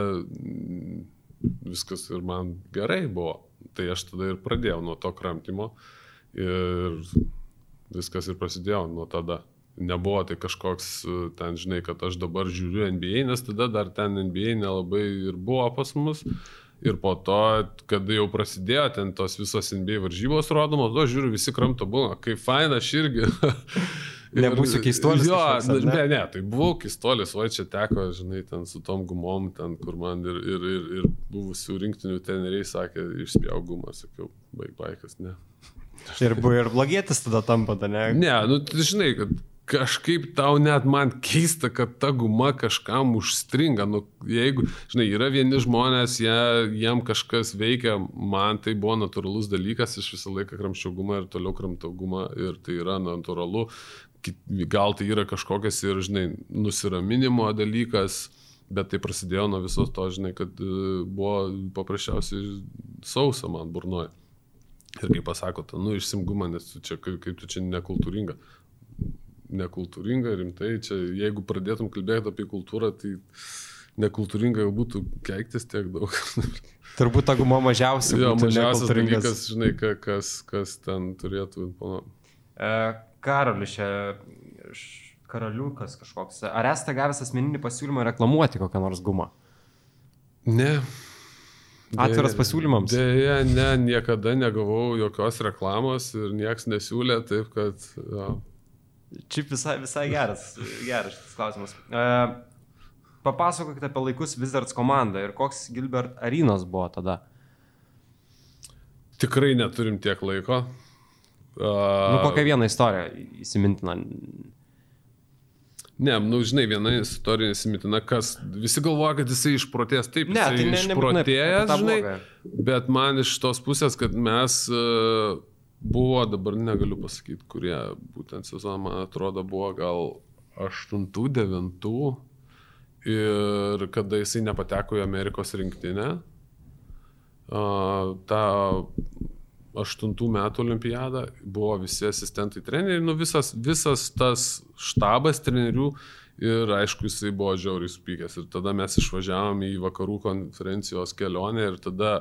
viskas ir man gerai buvo. Tai aš tada ir pradėjau nuo to kramtimo ir viskas ir prasidėjo nuo tada. Nebuvo tai kažkoks ten, žinai, kad aš dabar žiūriu NBA, nes tada dar ten NBA nelabai ir buvo pas mus. Ir po to, kada jau prasidėjo ten tos visos NBA varžybos rodomos, o žiūriu, visi kramto būna, kaip faina, aš irgi. Nebūsiu keistuolis. Jo, kažkoks, ne? ne, ne, tai buvau keistuolis, o čia teko, žinai, ten su tom gumom, ten, kur man ir, ir, ir, ir buvusių rinktinių treneriai sakė, išspjauk gumą, sakiau, baig baikas, ne. Ir buvo ir blogėtis tada tampa, ta ne? Ne, nu, tai žinai, kad kažkaip tau net man keista, kad ta guma kažkam užstringa. Nu, jeigu, žinai, yra vieni žmonės, jie, jiem kažkas veikia, man tai buvo natūralus dalykas, aš visą laiką kramščiau gumą ir toliau kramtau gumą ir tai yra natūralu gal tai yra kažkokias ir, žinai, nusiraminimo dalykas, bet tai prasidėjo nuo visos to, žinai, kad e, buvo paprasčiausiai sausa man burnoje. Ir kaip pasako, nu išsimgumą, nes tu čia, kaip tu čia nekultūringa. Nekultūringa, rimtai, čia jeigu pradėtum kalbėti apie kultūrą, tai nekultūringa jau būtų keiktis tiek daug. Turbūt ta guma mažiausiai. Jo, mažiausias dalykas, žinai, kas, kas ten turėtų. Pano. E, Karolis čia, karaliukas kažkoks. Ar esate gavęs asmeninį pasiūlymą reklamuoti kokią nors gumą? Ne. Atviras Dėja, pasiūlymams? Deja, ne, niekada negavau jokios reklamos ir niekas nesiūlė, taip kad... Ja. Čia visai, visai geras, geras šitas klausimas. Uh, papasakokite apie laikus Wizards komandą ir koks Gilbert Arinas buvo tada. Tikrai neturim tiek laiko. Uh, nu, kokią vieną istoriją įsimintina? Ne, nu, žinai, viena istorija įsimintina, kas visi galvoja, kad jisai išprotėjęs, taip, ne, tai ne, išprotėjęs, žinai, bet man iš tos pusės, kad mes uh, buvo, dabar negaliu pasakyti, kurie būtent sezoną, man atrodo, buvo gal 8-9 ir kada jisai nepateko į Amerikos rinktinę, uh, ta aštuntų metų olimpiadą, buvo visi asistentai treneriai, nu visas, visas tas štabas trenerių ir aišku, jisai buvo žiauriai supykęs. Ir tada mes išvažiavom į vakarų konferencijos kelionę ir tada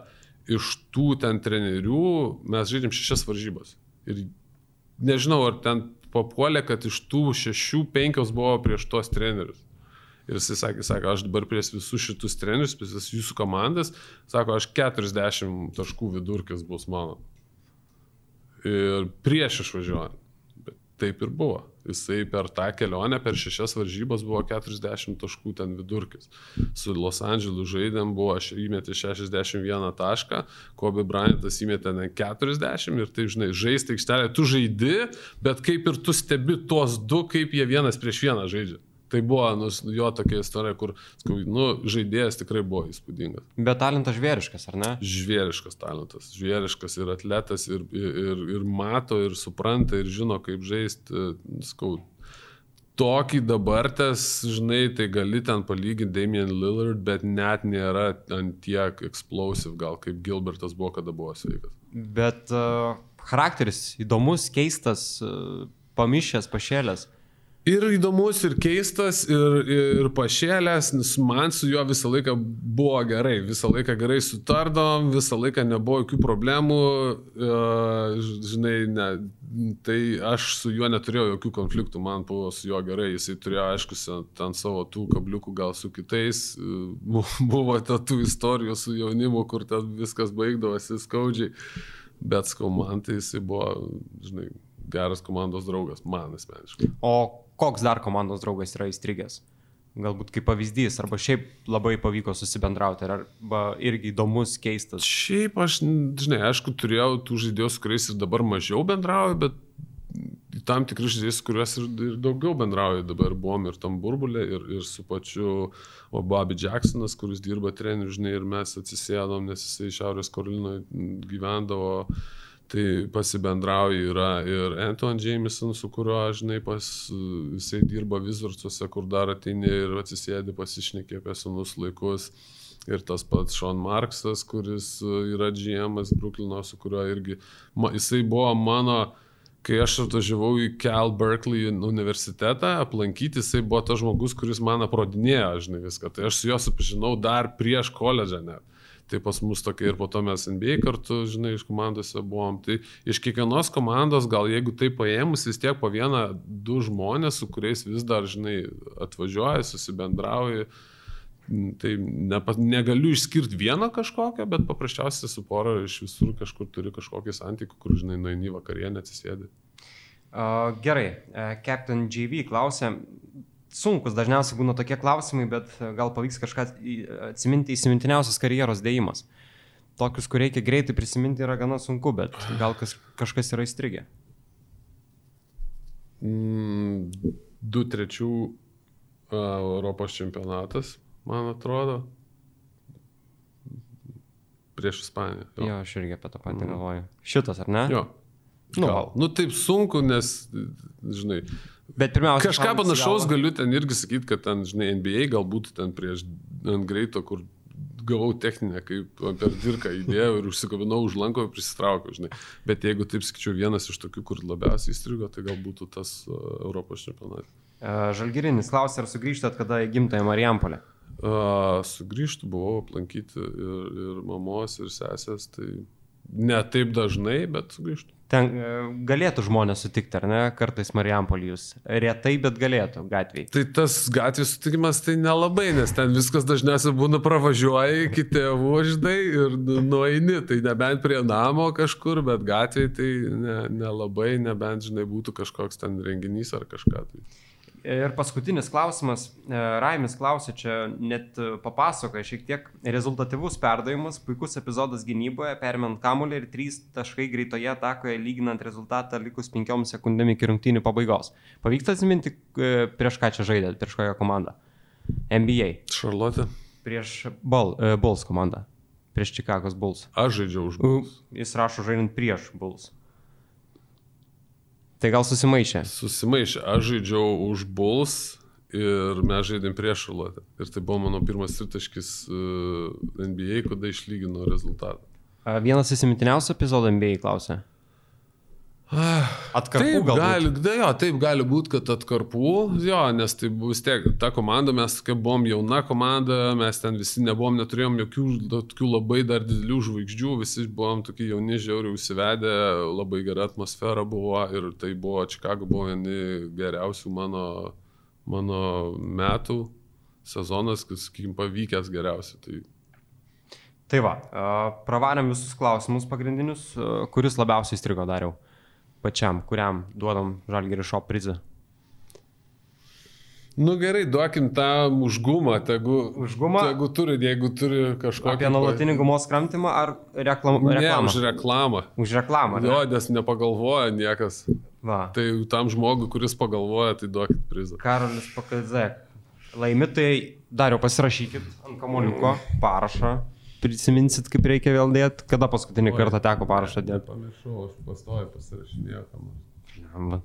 iš tų ten trenerių mes žaidėm šešias varžybas. Ir nežinau, ar ten papuolė, kad iš tų šešių penkios buvo prieš tuos trenerius. Ir jisai sakė, sako, aš dabar prieš visus šitus trenerius, prieš jūsų komandas, sako, aš 40 taškų vidurkis bus mano ir prieš išvažiuojant. Bet taip ir buvo. Jisai per tą kelionę, per šešias varžybas buvo 40 taškų ten vidurkis. Su Los Andželu žaidėm buvo, aš įmetė 61 tašką, Kobe Bryantas įmetė 40 ir taip, žinai, žaisti aikštelė, tu žaidi, bet kaip ir tu stebi tuos du, kaip jie vienas prieš vieną žaidžia. Tai buvo nu, jo tokia istorija, kur nu, žaidėjas tikrai buvo įspūdingas. Bet talentas žvėriškas, ar ne? Žvėriškas talentas. Žvėriškas ir atletas, ir, ir, ir mato, ir supranta, ir žino, kaip žaisti. Skau, tokį dabar tas, žinai, tai gali ten palyginti Damien Lillard, bet net nėra ant tiek explosive, gal kaip Gilbertas buvo, kada buvo sveikas. Bet uh, charakteris įdomus, keistas, uh, pamišęs, pašėlęs. Ir įdomus, ir keistas, ir, ir pašėlęs, man su juo visą laiką buvo gerai, visą laiką gerai sutardom, visą laiką nebuvo jokių problemų, uh, žinai, ne, tai aš su juo neturėjau jokių konfliktų, man buvo su juo gerai, jisai turėjo, aišku, ten savo tų kabliukų gal su kitais, buvo tų istorijų su jaunimu, kur ten viskas baigdavosi skaudžiai, bet skau man tai jisai buvo, žinai, geras komandos draugas, man asmeniškai. O koks dar komandos draugas yra įstrigęs? Galbūt kaip pavyzdys, arba šiaip labai pavyko susibendrauti, arba irgi įdomus, keistas. Šiaip aš, žinai, aišku, turėjau tų žaidėjų, su kuriais ir dabar mažiau bendrauju, bet tam tikri žaidėjai, kuriuos ir, ir daugiau bendrauju dabar buvom ir tam burbulė, ir, ir su pačiu Bobby Jacksonas, kuris dirba treneriu, žinai, ir mes atsisėdom, nes jisai Šiaurės Karolinoje gyvendavo. Tai pasibendrauju yra ir Anton Jameson, su kuriuo, žinai, pas, jisai dirba Vizursuose, kur dar ateini ir atsisėdi pasišnekė apie senus laikus. Ir tas pats Sean Marksas, kuris yra GM Brooklyno, su kuriuo irgi, ma, jisai buvo mano, kai aš atvažiavau į Cal Berkeley universitetą aplankyti, jisai buvo tas žmogus, kuris man aprodinėjo, žinai, viską. Tai aš su juo supažinau dar prieš koledžą net. Tai pas mus tokia ir po to mes NBA kartu, žinai, iš komandose buvom. Tai iš kiekvienos komandos, gal jeigu tai paėmus, vis tiek po vieną, du žmonės, su kuriais vis dar, žinai, atvažiuoji, susibendrauji. Tai ne, negaliu išskirti vieną kažkokią, bet paprasčiausiai su pora iš visur kažkur turi kažkokį santykių, kur, žinai, nueini vakarienę atsisėdi. Gerai, uh, Captain JV klausė, sunkus dažniausiai būna tokie klausimai, bet e, gal pavyks kažką atsiminti įsimintiniausias karjeros dėjimas. Tokius, kur reikia greitai prisiminti, yra gana sunku, bet gal kas, kažkas yra įstrigę. Mm, du trečių uh, Europos čempionatas, man atrodo. Prieš Ispaniją. Jo, jo aš irgi apie tą patį mm. galvoju. Šitas, ar ne? Jo. Nu, gal. nu taip sunku, nes, žinai, Bet pirmiausia, kažką panašaus galiu ten irgi sakyti, kad ten, žinai, NBA galbūt ten prieš ant greito, kur gavau techninę, kaip per dirką įdėjau ir užsikabinau už lanko ir prisitraukiau, žinai. Bet jeigu taip sakyčiau, vienas iš tokių, kur labiausiai įstrigo, tai gal būtų tas uh, Europos čempionatas. Uh, Žalgirinis klausė, ar sugrįžtat kada į gimtąją Marijampolę? Uh, sugrįžtų, buvau aplankyti ir, ir mamos, ir sesės, tai ne taip dažnai, bet sugrįžtų. Ten e, galėtų žmonės sutikti, ar ne, kartais Marijampolijus. Retai, bet galėtų gatviai. Tai tas gatvės sutikimas tai nelabai, nes ten viskas dažniausiai būna pravažiuoja iki tėvų, žinai, ir nueini. Tai nebent prie namo kažkur, bet gatviai tai nelabai, ne nebent, žinai, būtų kažkoks ten renginys ar kažką. Tai. Ir paskutinis klausimas. E, Raimis klausė, čia net papasakoja šiek tiek rezultatyvus perdavimas, puikus epizodas gynyboje, permint kamuolį ir trys taškai greitoje atakoje lyginant rezultatą likus penkiom sekundėm iki rungtynių pabaigos. Pavyksta atsiminti, e, prieš ką čia žaidėt, prieš kokią komandą? NBA. Šarlotė. Prieš Ball, Bulls komandą. Prieš Čikagos Bulls. Aš žaidžiau už Bulls. Jis rašo žaidžiant prieš Bulls. Tai gal susimaišė? Susimaišė. Aš žaidžiau už Bulls ir mes žaidėm prieš Šarlotę. Ir tai buvo mano pirmas tritaškis e, NBA, kada išlygino rezultatą. Vienas įsimintiniausių epizodų NBA klausė. Atkarpų taip, gali, da, jo, taip gali būti, kad atkarpų, jo, nes tai vis tiek, ta komanda, mes kaip buvom jauna komanda, mes ten visi nebuvom, neturėjom jokių tokių labai dar didelių žvaigždžių, visi buvom tokie jauni, žiauriai užsivedę, labai gera atmosfera buvo ir tai buvo, Čikago buvo vieni geriausių mano, mano metų sezonas, kas, sakykim, pavykęs geriausiai. Tai Tai va, pravarėm visus klausimus pagrindinius, kuris labiausiai strigo dariau pačiam, kuriam duodam žalgerį šio prizą? Nu gerai, duokim tą užgumą, tegu, užgumą? tegu turi, jeigu turi kažkokį... Apie nuolatinį gumos kramtimą ar reklam, reklamą? Ne, už reklamą. Už reklamą. Jo, nes nepagalvoja niekas. Va. Tai tam žmogui, kuris pagalvoja, tai duokit prizą. Karolis Pakazek. Laimitai, dariau pasirašykit ant kamoliuko parašą prisiminsit, kaip reikia vėl dėti, kada paskutinį Oi, kartą teko parašą dėti? Pamiršau, aš pastoju pasirašinėjau nors.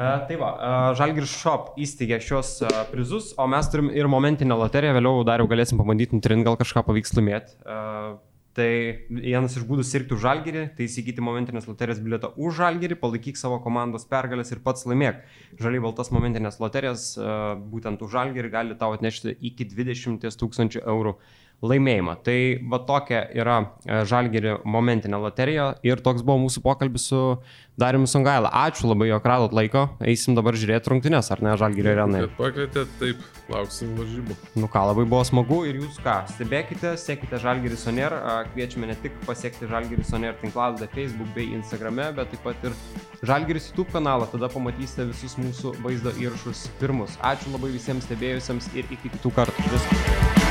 Uh, tai va, uh, Žalgiris Shop įsteigė šios uh, prizus, o mes turim ir momentinę loteriją, vėliau dar jau galėsim pabandyti nutrinti, gal kažką pavyks laimėti. Uh, tai vienas iš būdų sirgti už Žalgirį, tai įsigyti momentinės loterijos bilietą už Žalgirį, palaikyk savo komandos pergalės ir pats laimėk. Žaliai baltas momentinės loterijas, uh, būtent už Žalgirį gali tau atnešti iki 20 tūkstančių eurų laimėjimą. Tai va tokia yra e, Žalgiri momentinė loterija ir toks buvo mūsų pokalbis su Dariumi Sungaila. Ačiū labai, jog radot laiko. Eisim dabar žiūrėti rungtynės, ar ne, Žalgiri arenai. Pakvietėt, taip, lauksim varžybų. Nu ką, labai buvo smagu ir jūs ką, stebėkite, sekite Žalgiri Soner, kviečiame ne tik pasiekti Žalgiri Soner tinklalaidę Facebook bei Instagrame, bet taip pat ir Žalgiris YouTube kanalą, tada pamatysite visus mūsų vaizdo įrašus pirmus. Ačiū labai visiems stebėjusiems ir iki kitų kartų. Viskas.